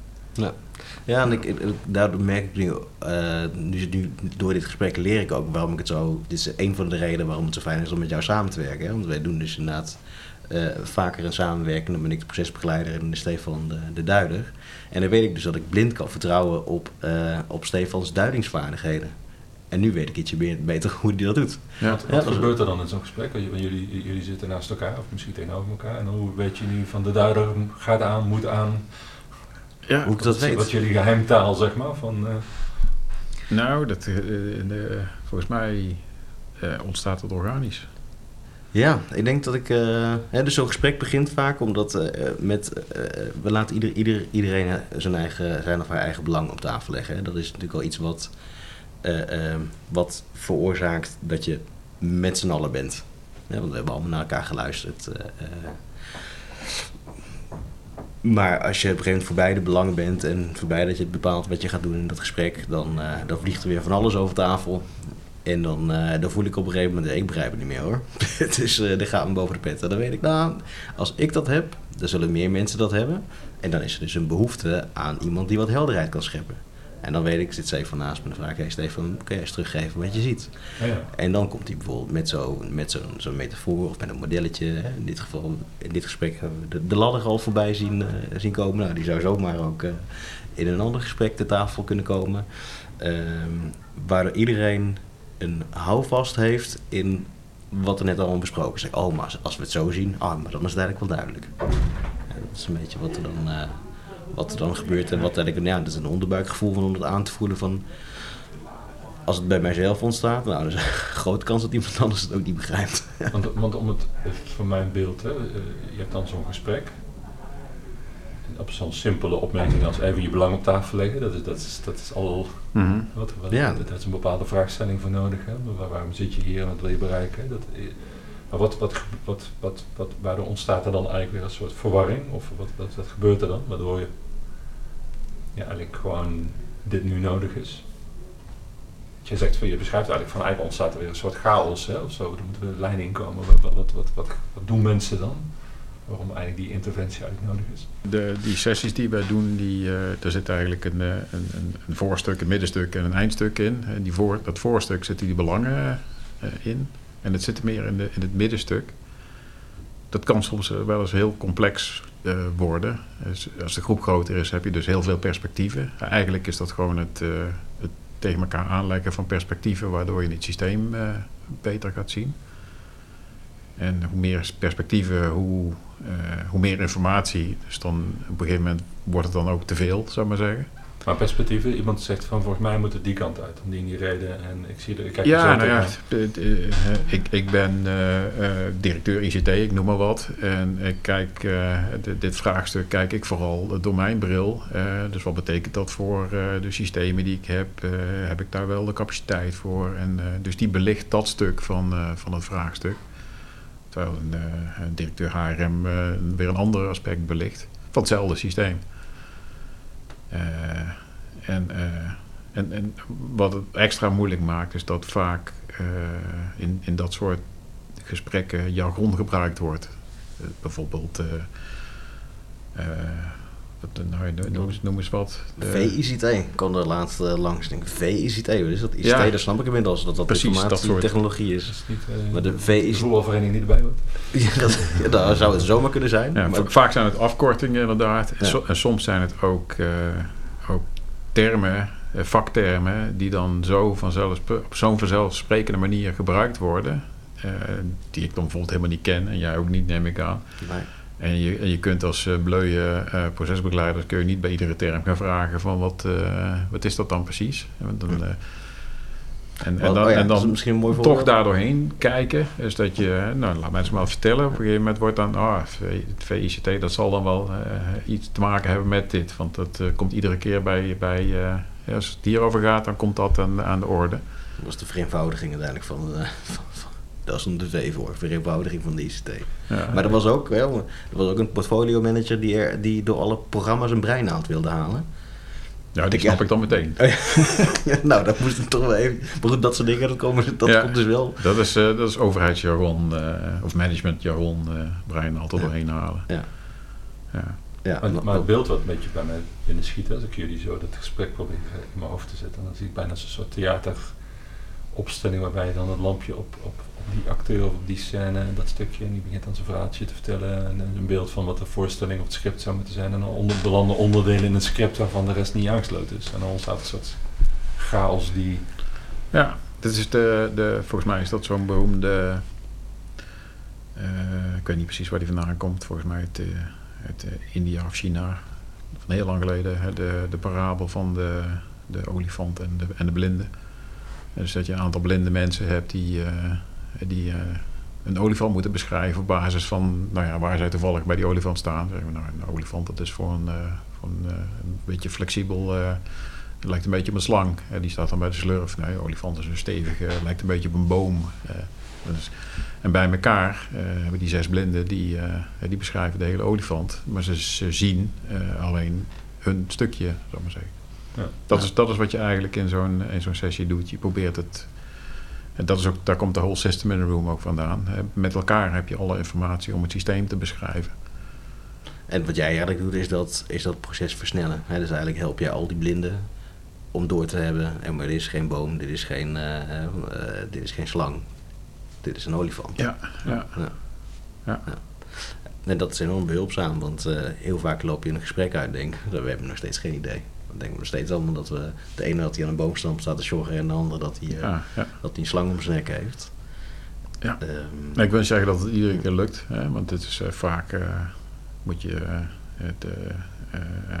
Ja, en ik, daardoor merk ik nu, eh, nu, nu, door dit gesprek leer ik ook waarom ik het zo... Dit is een van de redenen waarom het zo fijn is om met jou samen te werken. Hè? Want wij doen dus inderdaad eh, vaker een samenwerking. Dan ben ik de procesbegeleider en Stefan de, de duider. En dan weet ik dus dat ik blind kan vertrouwen op, eh, op Stefans duidingsvaardigheden. En nu weet ik ietsje meer, beter hoe hij dat doet. Ja. Wat, dat gebeurt er dan in zo'n gesprek? Want Jullie, jullie zitten naast elkaar, of misschien tegenover elkaar. En hoe weet je nu van de duider gaat aan, moet aan? ja, Hoe ik dat weet. Wat jullie geheimtaal, zeg maar. Van, eh, nou, dat, eh, eh, volgens mij eh, ontstaat het organisch. Ja, ik denk dat ik. eh, hè, dus zo'n gesprek begint vaak omdat eh, met. eh, we laten ieder, ieder, iedereen zijn, eigen, zijn of haar eigen belang op tafel leggen. Dat is natuurlijk wel iets wat. wat veroorzaakt dat je met z'n allen bent. Ja, want we hebben allemaal naar elkaar geluisterd. maar als je op een gegeven moment voorbij de belangen bent en voorbij dat je bepaalt wat je gaat doen in dat gesprek, dan, dan vliegt er weer van alles over tafel. En dan, eh, dan voel ik op een gegeven moment, ik begrijp het niet meer hoor. dus dan gaat me boven de pet. En dan weet ik, nou, als ik dat heb, dan zullen meer mensen dat hebben. En dan is er dus een behoefte aan iemand die wat helderheid kan scheppen. En dan weet ik, zit Stefan naast me en vraag ik, hey Stefan, kun je eens teruggeven wat je ziet? Ja. En dan komt hij bijvoorbeeld met zo'n met zo'n zo'n metafoor of met een modelletje. Hè. In dit geval, in dit gesprek hebben we de, de ladder al voorbij zien, eh, zien komen. Nou, die zou zomaar ook in een ander gesprek te tafel kunnen komen. Ehm waar iedereen een houvast heeft in wat er net al besproken is. Oh, maar als, we het zo zien, ah, maar dan is het eigenlijk wel duidelijk. Dat is een beetje wat er dan, eh, wat er dan gebeurt. En wat eigenlijk, ja, dat is een onderbuikgevoel van om het aan te voelen van... Als het bij mijzelf ontstaat, nou, is een grote kans dat iemand anders het ook niet begrijpt. Want, want om het, van mijn beeld, hè, eh, je hebt dan zo'n gesprek. Op zo'n simpele opmerking als even je belang op tafel leggen, dat is, dat is, dat is al Mhm. wat, wat Ja. daar is een bepaalde vraagstelling voor nodig. Hè? Waar, waarom zit je hier en wat wil je bereiken? Dat, eh, maar wat, wat, wat, wat, wat, waardoor ontstaat er dan eigenlijk weer een soort verwarring? Of wat, wat, wat gebeurt er dan? Waardoor je ja, eigenlijk gewoon dit nu nodig is. Je zegt je beschrijft eigenlijk van eigenlijk ontstaat er weer een soort chaos hè, of zo. Er moet een lijn inkomen. Wat, wat, wat, wat, wat, wat doen mensen dan? Waarom eigenlijk die interventie eigenlijk nodig is. De, die sessies die wij doen, die, eh daar zit eigenlijk een, eh, een, een, een voorstuk, een middenstuk en een eindstuk in. En die voor, dat voorstuk zitten die belangen eh, in. En het zit meer in, de, in het middenstuk. Dat kan soms wel eens heel complex worden. Als de groep groter is, heb je dus heel veel perspectieven. Eigenlijk is dat gewoon het, het tegen elkaar aanleggen van perspectieven, waardoor je het systeem beter gaat zien. En hoe meer perspectieven, hoe, hoe meer informatie. Dus dan op een gegeven moment wordt het dan ook te veel, zou ik maar zeggen. Maar perspectieven, iemand zegt van volgens mij moet het die kant uit, om die en die reden. En ik zie er, ik kijk er Ja, zo nou ja, eh, ik, ik ben eh, eh, directeur ICT, ik noem maar wat. En ik kijk, eh, dit, dit vraagstuk kijk ik vooral door mijn bril. Eh, dus wat betekent dat voor eh, de systemen die ik heb? Eh, heb ik daar wel de capaciteit voor? En, eh, dus die belicht dat stuk van, eh, van het vraagstuk. Terwijl een, eh, een directeur HRM eh, weer een ander aspect belicht van hetzelfde systeem. Eh, en, eh, en, en wat het extra moeilijk maakt, is dat vaak eh, in, in dat soort gesprekken jargon gebruikt wordt. Eh, bijvoorbeeld, eh, eh, nou, noem, eens, noem eens wat. De- VICT, ik kwam er laatst eh, langs. Denk, VICT, wat is dat? ICT, Ja. dat snap ik inmiddels, dat dat Precies, dat soort- informatietechnologie Dat is. is niet eh, Maar de VICT, voetbalvereniging niet erbij hoort. ja, dat, ja, dat zou het zomaar kunnen zijn. Ja, maar, va- vaak zijn het afkortingen inderdaad. En, Ja. so- en soms zijn het ook, eh, ook termen, eh, vaktermen, die dan zo vanzelf, op zo'n vanzelfsprekende manier gebruikt worden. eh, die ik dan bijvoorbeeld helemaal niet ken en jij ook niet, neem ik aan. nee. En je, en je kunt als eh bleuwe eh, procesbegeleider kun je niet bij iedere term gaan vragen van wat, eh, wat is dat dan precies? Dan, en, en Oh, dan, oh ja, en dan mooi toch voorbeeld. daar doorheen kijken. Dus dat je, nou laat mensen maar vertellen. Op een gegeven moment wordt dan, ah, het VICT, dat zal dan wel iets te maken hebben met dit. Want dat komt iedere keer bij, bij ja, als het hierover gaat, dan komt dat aan, aan de orde. Dat was de vereenvoudiging uiteindelijk van, van, van dat is een de V voor, vereenvoudiging van de ICT. Ja, Maar er was ook, er was ook een portfolio manager die, er, die door alle programma's een breinaald wilde halen. ja, die snap ik dan meteen. Ja, nou, dat moest ik toch wel even... Maar goed, dat soort dingen, dat, komen, dat Ja. komt dus wel. Dat is, eh, dat is overheidsjargon eh, of managementjargon, eh brein altijd Ja. doorheen halen. Ja. Ja. Ja, Maar, maar het beeld wat een beetje bij mij binnen schiet, als ik jullie zo dat gesprek probeer in mijn hoofd te zetten, dan zie ik bijna een soort theateropstelling waarbij je dan het lampje op, op die acteur op die scène dat stukje en die begint dan zijn verhaaltje te vertellen en een beeld van wat de voorstelling of het script zou moeten zijn en dan onder, belanden onderdelen in het script waarvan de rest niet aangesloten is. En dan ontstaat een soort chaos die... Ja, dit is de, de, volgens mij is dat zo'n beroemde. eh, ik weet niet precies waar die vandaan komt. Volgens mij uit, eh, uit eh, India of China. Van heel lang geleden. hè, De, de parabel van de, de olifant en de, en de blinde. Dus dat je een aantal blinde mensen hebt die, die eh, een olifant moeten beschrijven op basis van nou ja, waar zij toevallig bij die olifant staan. Zeggen we, nou, een olifant dat is voor een, eh, voor een, eh, een beetje flexibel. het lijkt een beetje op een slang. Die staat dan bij de slurf. Nee, olifant is een stevige, lijkt een beetje op een boom. dus- en bij elkaar hebben die zes blinden, die, die beschrijven de hele olifant. Maar ze, ze zien alleen hun stukje, ik maar zeggen. Ja. Dat, Ja. is, dat is wat je eigenlijk in zo'n, in zo'n sessie doet. Je probeert het... En dat is ook, daar komt de whole system in the room ook vandaan. Met elkaar heb je alle informatie om het systeem te beschrijven. En wat jij eigenlijk doet, is dat, is dat proces versnellen. Dus eigenlijk help jij al die blinden om door te hebben. En maar dit is geen boom, dit is geen, eh, eh, dit is geen slang. Dit is een olifant. Ja, ja. Ja. Ja. En dat is enorm behulpzaam, want eh, heel vaak loop je een gesprek uit en denk, we hebben nog steeds geen idee. Dan denken we nog steeds allemaal dat we, de ene dat hij aan een boomstam staat te joggen en de andere dat hij, eh, ja, ja. dat hij een slang om zijn nek heeft. Ja. Ehm, Nee, ik wil niet zeggen dat het iedere keer lukt, hè, want het is eh, vaak eh, moet je het, eh, eh, eh,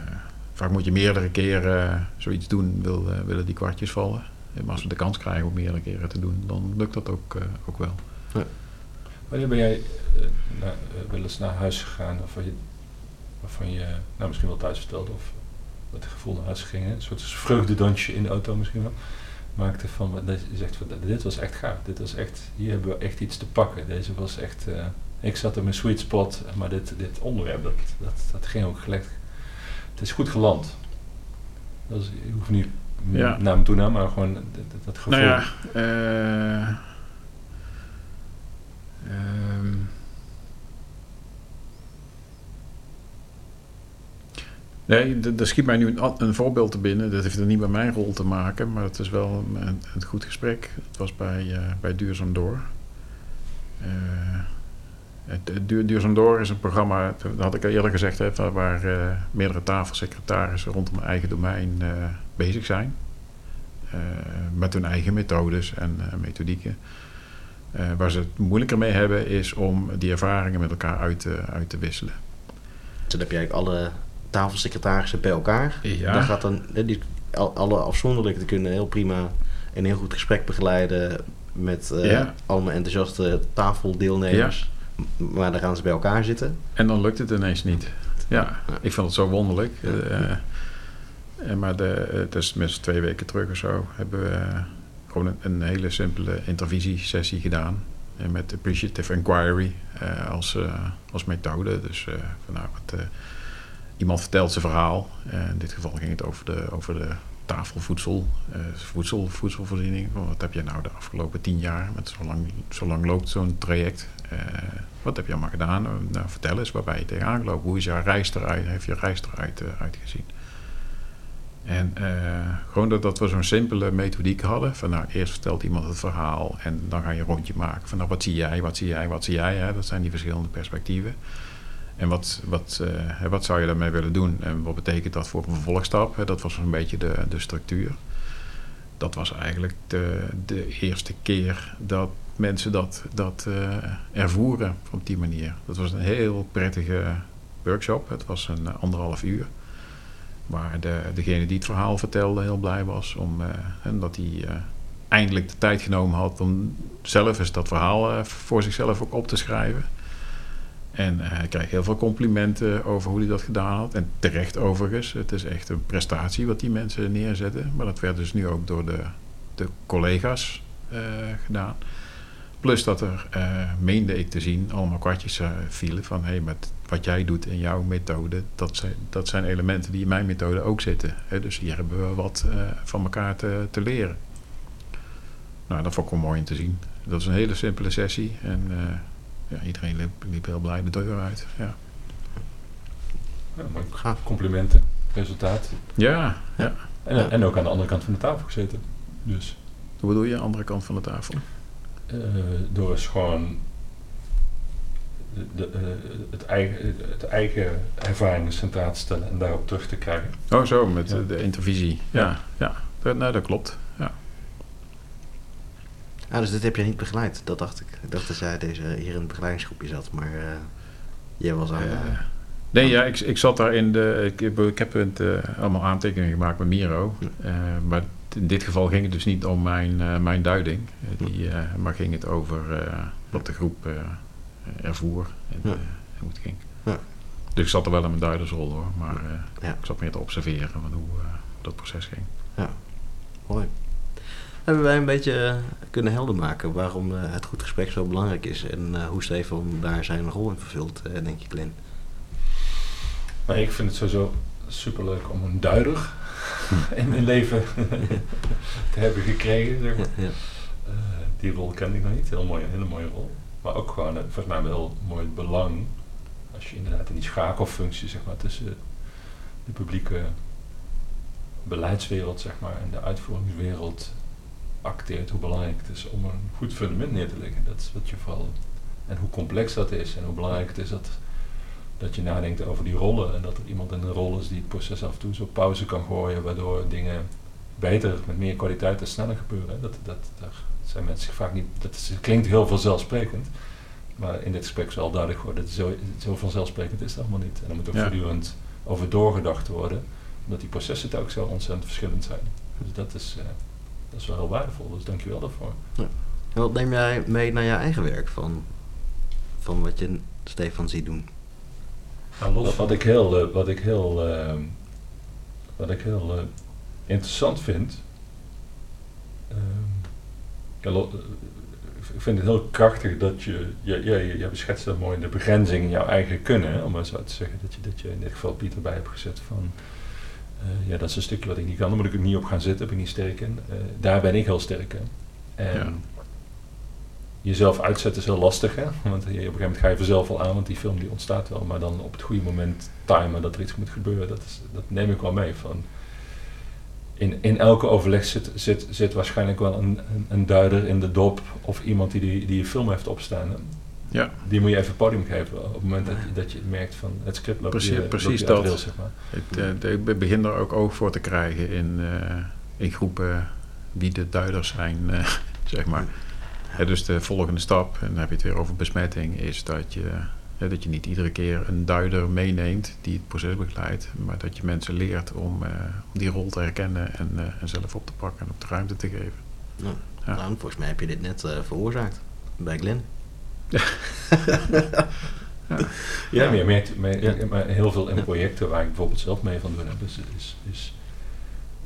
vaak moet je meerdere keren zoiets doen, wil, willen die kwartjes vallen. En als we de kans krijgen om meerdere keren te doen, dan lukt dat ook, eh, ook wel. Wanneer ben jij naar, eh, wel eens naar huis gegaan waarvan je, waarvan je nou, misschien wel thuis vertelde of het gevoel naar huis ging, hè? een soort vreugdedansje in de auto misschien wel, maakte van, dat je zegt van dit was echt gaaf, dit was echt, hier hebben we echt iets te pakken. Deze was echt, eh, ik zat in mijn sweet spot, maar dit, dit onderwerp, dat, dat, dat ging ook gelijk, het is goed geland. Dat is, je hoeft niet Ja. naam en toenaam, maar gewoon dat, dat, dat gevoel. Nou ja, eh, ehm, nee, er schiet mij nu een, voorbeeld te binnen. Dat heeft er niet met mijn rol te maken, maar het is wel een, een, goed gesprek. Het was bij, eh, bij Duurzaam Door. Eh, Duurzaam Door is een programma, dat had ik al eerder gezegd, hè, waar, eh, meerdere tafelsecretarissen rondom mijn eigen domein bezig zijn. Met hun eigen methodes en methodieken. Waar ze het moeilijker mee hebben is om die ervaringen met elkaar uit uit te wisselen. Dus dan heb je eigenlijk alle tafelsecretarissen bij elkaar. Ja. Daar gaat dan, die, al- alle afzonderlijk die kunnen heel prima een heel goed gesprek begeleiden met Ja. allemaal enthousiaste tafeldeelnemers. Maar dan gaan ze bij elkaar zitten. En dan lukt het ineens niet. Ja, Ja. ik vond het zo wonderlijk. Eh, eh, maar de, het is minstens twee weken terug of zo hebben we gewoon een, een hele simpele intervisiesessie gedaan. En met appreciative inquiry als, als methode. Dus van, nou, wat, iemand vertelt zijn verhaal. Eh, in dit geval ging het over de, over de tafelvoedsel, eh, voedsel, voedselvoorziening. Wat heb je nou de afgelopen tien jaar, met zo lang, zo lang loopt zo'n traject. Eh, wat heb je allemaal gedaan? Nou, vertel eens, waar ben je tegenaan gelopen? Hoe is jouw reis eruit? Heeft je reis eruit uitgezien? En eh, gewoon dat, dat we zo'n simpele methodiek hadden. Van nou, eerst vertelt iemand het verhaal en dan ga je een rondje maken. Van nou, wat zie jij, wat zie jij, wat zie jij? Hè? Dat zijn die verschillende perspectieven. En wat, wat, eh, wat zou je daarmee willen doen? En wat betekent dat voor een vervolgstap? Dat was een beetje de, de structuur. Dat was eigenlijk de, de eerste keer dat mensen dat, dat eh, ervoeren op die manier. Dat was een heel prettige workshop. Het was een eh, anderhalf uur. Waar de, degene die het verhaal vertelde heel blij was. Om, eh, en dat hij eindelijk de tijd genomen had om zelf eens dat verhaal voor zichzelf ook op te schrijven. En eh, hij kreeg heel veel complimenten over hoe hij dat gedaan had. En terecht overigens. Het is echt een prestatie wat die mensen neerzetten. Maar dat werd dus nu ook door de, de collega's eh, gedaan. Plus dat er, eh, meende ik te zien, allemaal kwartjes vielen van... hé, hey, met wat jij doet in jouw methode, dat zijn, dat zijn elementen die in mijn methode ook zitten. Hè? Dus hier hebben we wat van elkaar te, te leren. Nou, dat vond ik wel mooi om te zien. Dat is een hele simpele sessie en ja, iedereen liep, liep heel blij de deur uit. Ja. Gaaf. Complimenten, resultaat. ja, ja. En, en ook aan de andere kant van de tafel gezeten. Dus Hoe bedoel je, andere kant van de tafel? eh, door eens gewoon de, de, eh, het, eigen, het eigen ervaringen centraal te stellen en daarop terug te krijgen. Oh, zo, met Ja. de intervisie. Ja, ja. Dat, nou, dat klopt. Ja. Ah, dus dit heb jij niet begeleid, dat dacht ik. Ik dacht dat jij deze, hier in het begeleidingsgroepje zat, maar eh, jij was aan... Eh, nee, ja, ik, ik zat daar in de. Ik, heb- ik heb het, eh, allemaal aantekeningen gemaakt met Miro. Maar in dit geval ging het dus niet om mijn, mijn duiding. Die, maar ging het over wat de groep ervoer en, Ja. hoe het ging. Ja. Dus ik zat er wel in mijn duidersrol hoor. Maar Ja. ik zat meer te observeren van hoe dat proces ging. Mooi. Hebben wij een beetje eh, kunnen helder maken waarom eh, het goed gesprek zo belangrijk is en eh, hoe Stefan daar zijn rol in vervult, denk je, Glenn? Maar ik vind het sowieso superleuk om een duider in mijn leven te hebben gekregen. Zeg maar. Ja, ja. Die rol kende ik nog niet. Heel mooie, hele mooie rol. Maar ook gewoon, volgens mij wel mooi belang. Als je inderdaad in die schakelfunctie zeg maar, tussen de publieke beleidswereld zeg maar, en de uitvoeringswereld acteert, hoe belangrijk het is om een goed fundament neer te leggen. Dat is wat je vooral. En hoe complex dat is en hoe belangrijk het is dat, dat je nadenkt over die rollen en dat er iemand in een rol is die het proces af en toe zo pauze kan gooien, waardoor dingen beter, met meer kwaliteit en sneller gebeuren. Dat, dat, daar zijn mensen zich vaak niet. Dat is, het klinkt heel vanzelfsprekend. Maar in dit gesprek zal duidelijk worden, dat zo, zo vanzelfsprekend is het allemaal niet. En er moet ook Ja. voortdurend over doorgedacht worden, omdat die processen ook zo ontzettend verschillend zijn. Dus dat is, eh, dat is wel heel waardevol, dus dank je wel daarvoor. Wat neem jij mee naar je eigen werk van, van wat je Stefan ziet doen? wat, wat ik heel, eh, wat ik heel, eh, wat ik heel eh, interessant vind, ehm, ja, eh, ik vind het heel krachtig dat je, je, je, je, beschetst dat mooi de begrenzing in jouw eigen kunnen, om maar zo te zeggen, dat je, dat je in dit geval Pieter bij hebt gezet van, ja dat is een stukje wat ik niet kan, daar moet ik ook niet op gaan zitten, ben ik niet sterk in. Eh, daar ben ik heel sterk in. En Ja. jezelf uitzetten is heel lastig, hè? want je, op een gegeven moment ga je vanzelf al aan, want die film die ontstaat wel, maar dan op het goede moment timen dat er iets moet gebeuren, dat, is, dat neem ik wel mee. Van in, in elke overleg zit, zit, zit waarschijnlijk wel een, een, een duider in de dop of iemand die, die, die je film heeft opstaan. Ja, Die moet je even podium geven op het moment dat, je- dat je merkt van het script loopt Precies- je, loopt precies je uit dat. de rails, zeg maar. ik, eh, ik begin er ook oog voor te krijgen in, eh, in groepen wie de duiders zijn, eh, zeg maar. Hè, dus de volgende stap, en dan heb je het weer over besmetting, is dat je, hè, dat je niet iedere keer een duider meeneemt die het proces begeleidt, maar dat je mensen leert om, eh, om die rol te herkennen en, eh, en zelf op te pakken en op de ruimte te geven. Nou, Ja. nou, volgens mij heb je dit net eh, veroorzaakt bij Glenn. Ja, maar je merkt maar, heel veel in projecten waar ik bijvoorbeeld zelf mee van doen heb, is, is,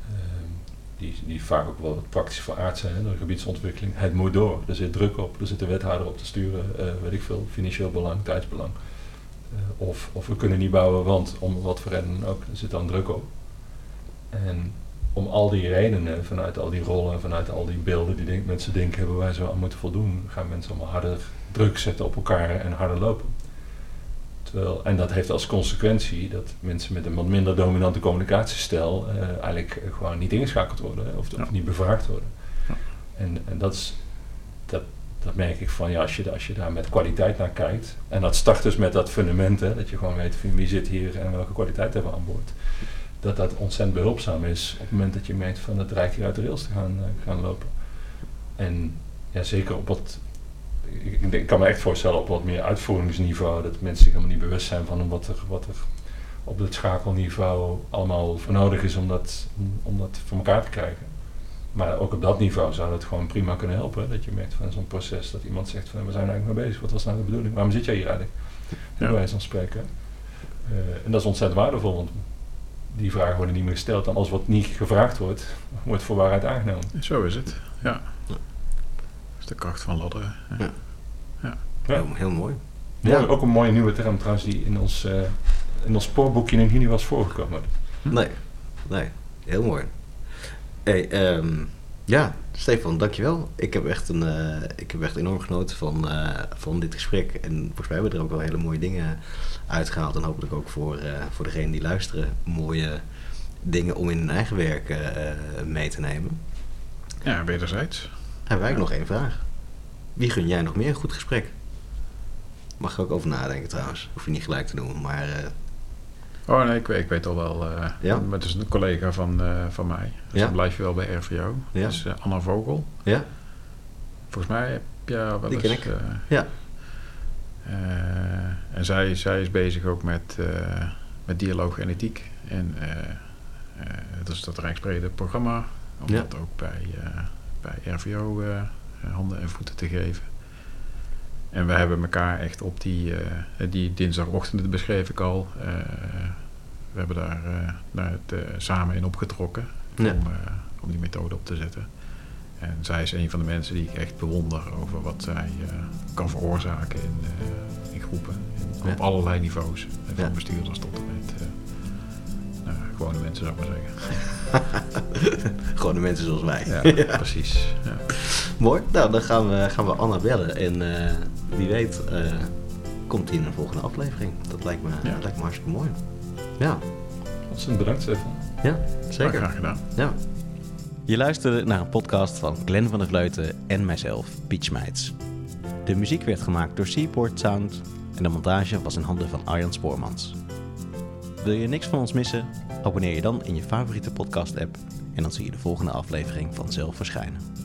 ehm, die, die vaak ook wel wat praktisch van aard zijn, hè, de gebiedsontwikkeling. Het moet door, er zit druk op, er zit de wethouder op te sturen, eh, weet ik veel, financieel belang, tijdsbelang. Eh, of, of we kunnen niet bouwen, want om wat voor reden ook, er zit dan druk op. En om al die redenen, vanuit al die rollen, vanuit al die beelden die denk, mensen denken hebben wij zo aan moeten voldoen, gaan mensen allemaal harder druk zetten op elkaar en harder lopen. Terwijl, en dat heeft als consequentie dat mensen met een wat minder dominante communicatiestijl eh, eigenlijk gewoon niet ingeschakeld worden of, niet bevraagd worden. Ja. En, en dat, is, dat, dat merk ik van ja, als je, als je daar met kwaliteit naar kijkt. En dat start dus met dat fundament, hè, dat je gewoon weet van wie zit hier en welke kwaliteit hebben we aan boord. Dat dat ontzettend behulpzaam is op het moment dat je merkt van het hier uit de rails te gaan, eh, gaan lopen. En ja, zeker op wat ik, kan me echt voorstellen op wat meer uitvoeringsniveau, dat mensen zich helemaal niet bewust zijn van wat er, wat er op het schakelniveau allemaal voor nodig is om dat, om, dat voor elkaar te krijgen. Maar ook op dat niveau zou dat gewoon prima kunnen helpen. Dat je merkt van zo'n proces dat iemand zegt van we zijn er eigenlijk mee bezig. Wat was nou de bedoeling? Waarom zit jij hier eigenlijk? Ja. Bij wijze van spreken. Eh, en dat is ontzettend waardevol, want die vragen worden niet meer gesteld. En alles wat niet gevraagd wordt, wordt voor waarheid aangenomen. Zo is het, ja. Dat is de kracht van ladderen. hè. Ja. Ja. Heel, heel mooi. Mooi, Ja. Ook een mooie nieuwe term trouwens die in ons, eh, in ons spoorboekje nog niet was voorgekomen. Nee, nee, heel mooi. Hey, ehm, ja, Stefan, dankjewel. Ik heb echt, een, eh, ik heb echt enorm genoten van, eh, van dit gesprek. En volgens mij hebben we er ook wel hele mooie dingen uitgehaald. En hopelijk ook voor, eh voor degenen die luisteren, mooie dingen om in hun eigen werk mee te nemen. Ja, wederzijds. Hebben wij Ja. nog één vraag. Wie gun jij nog meer een goed gesprek? Mag er ook over nadenken trouwens. Hoef je niet gelijk te doen, maar Oh nee, ik, weet- ik weet al wel. Ja? Het is een collega van, eh, van mij. Dus Ja? dan blijf je wel bij RVO. Ja. Dat is eh, Anna Vogel. ja, Volgens mij heb je wel Die eens... ken ik. Ja. en zij, zij is bezig ook met, met dialoog en ethiek. En dat is dat Rijksbrede programma. Om Ja. dat ook bij, bij RVO handen en voeten te geven. En we hebben elkaar echt op die, eh, die dinsdagochtend, dat beschreef ik al. eh, we hebben daar naar het, eh, samen in opgetrokken Ja. om, om die methode op te zetten. En zij is een van de mensen die ik echt bewonder over wat zij kan veroorzaken in, in groepen. In- Ja. Op allerlei niveaus. Van Ja. bestuurders tot en met nou, gewone mensen, zou ik maar zeggen. gewoon de mensen zoals wij. Ja, precies. Ja. Mooi. Nou, dan gaan we, gaan we Anna bellen. En eh, wie weet eh, komt hij in een volgende aflevering. Dat lijkt me, Ja. dat lijkt me hartstikke mooi. Ja. Ontzettend bedankt, Stefan. Ja, zeker. graag gedaan. Ja. Je luisterde naar een podcast van Glenn van der Vleuten en mijzelf, Piet Meits. De muziek werd gemaakt door Seaport Sound en de montage was in handen van Arjan Spoormans. Wil je niks van ons missen? Abonneer je dan in je favoriete podcast-app en dan zie je de volgende aflevering vanzelf verschijnen.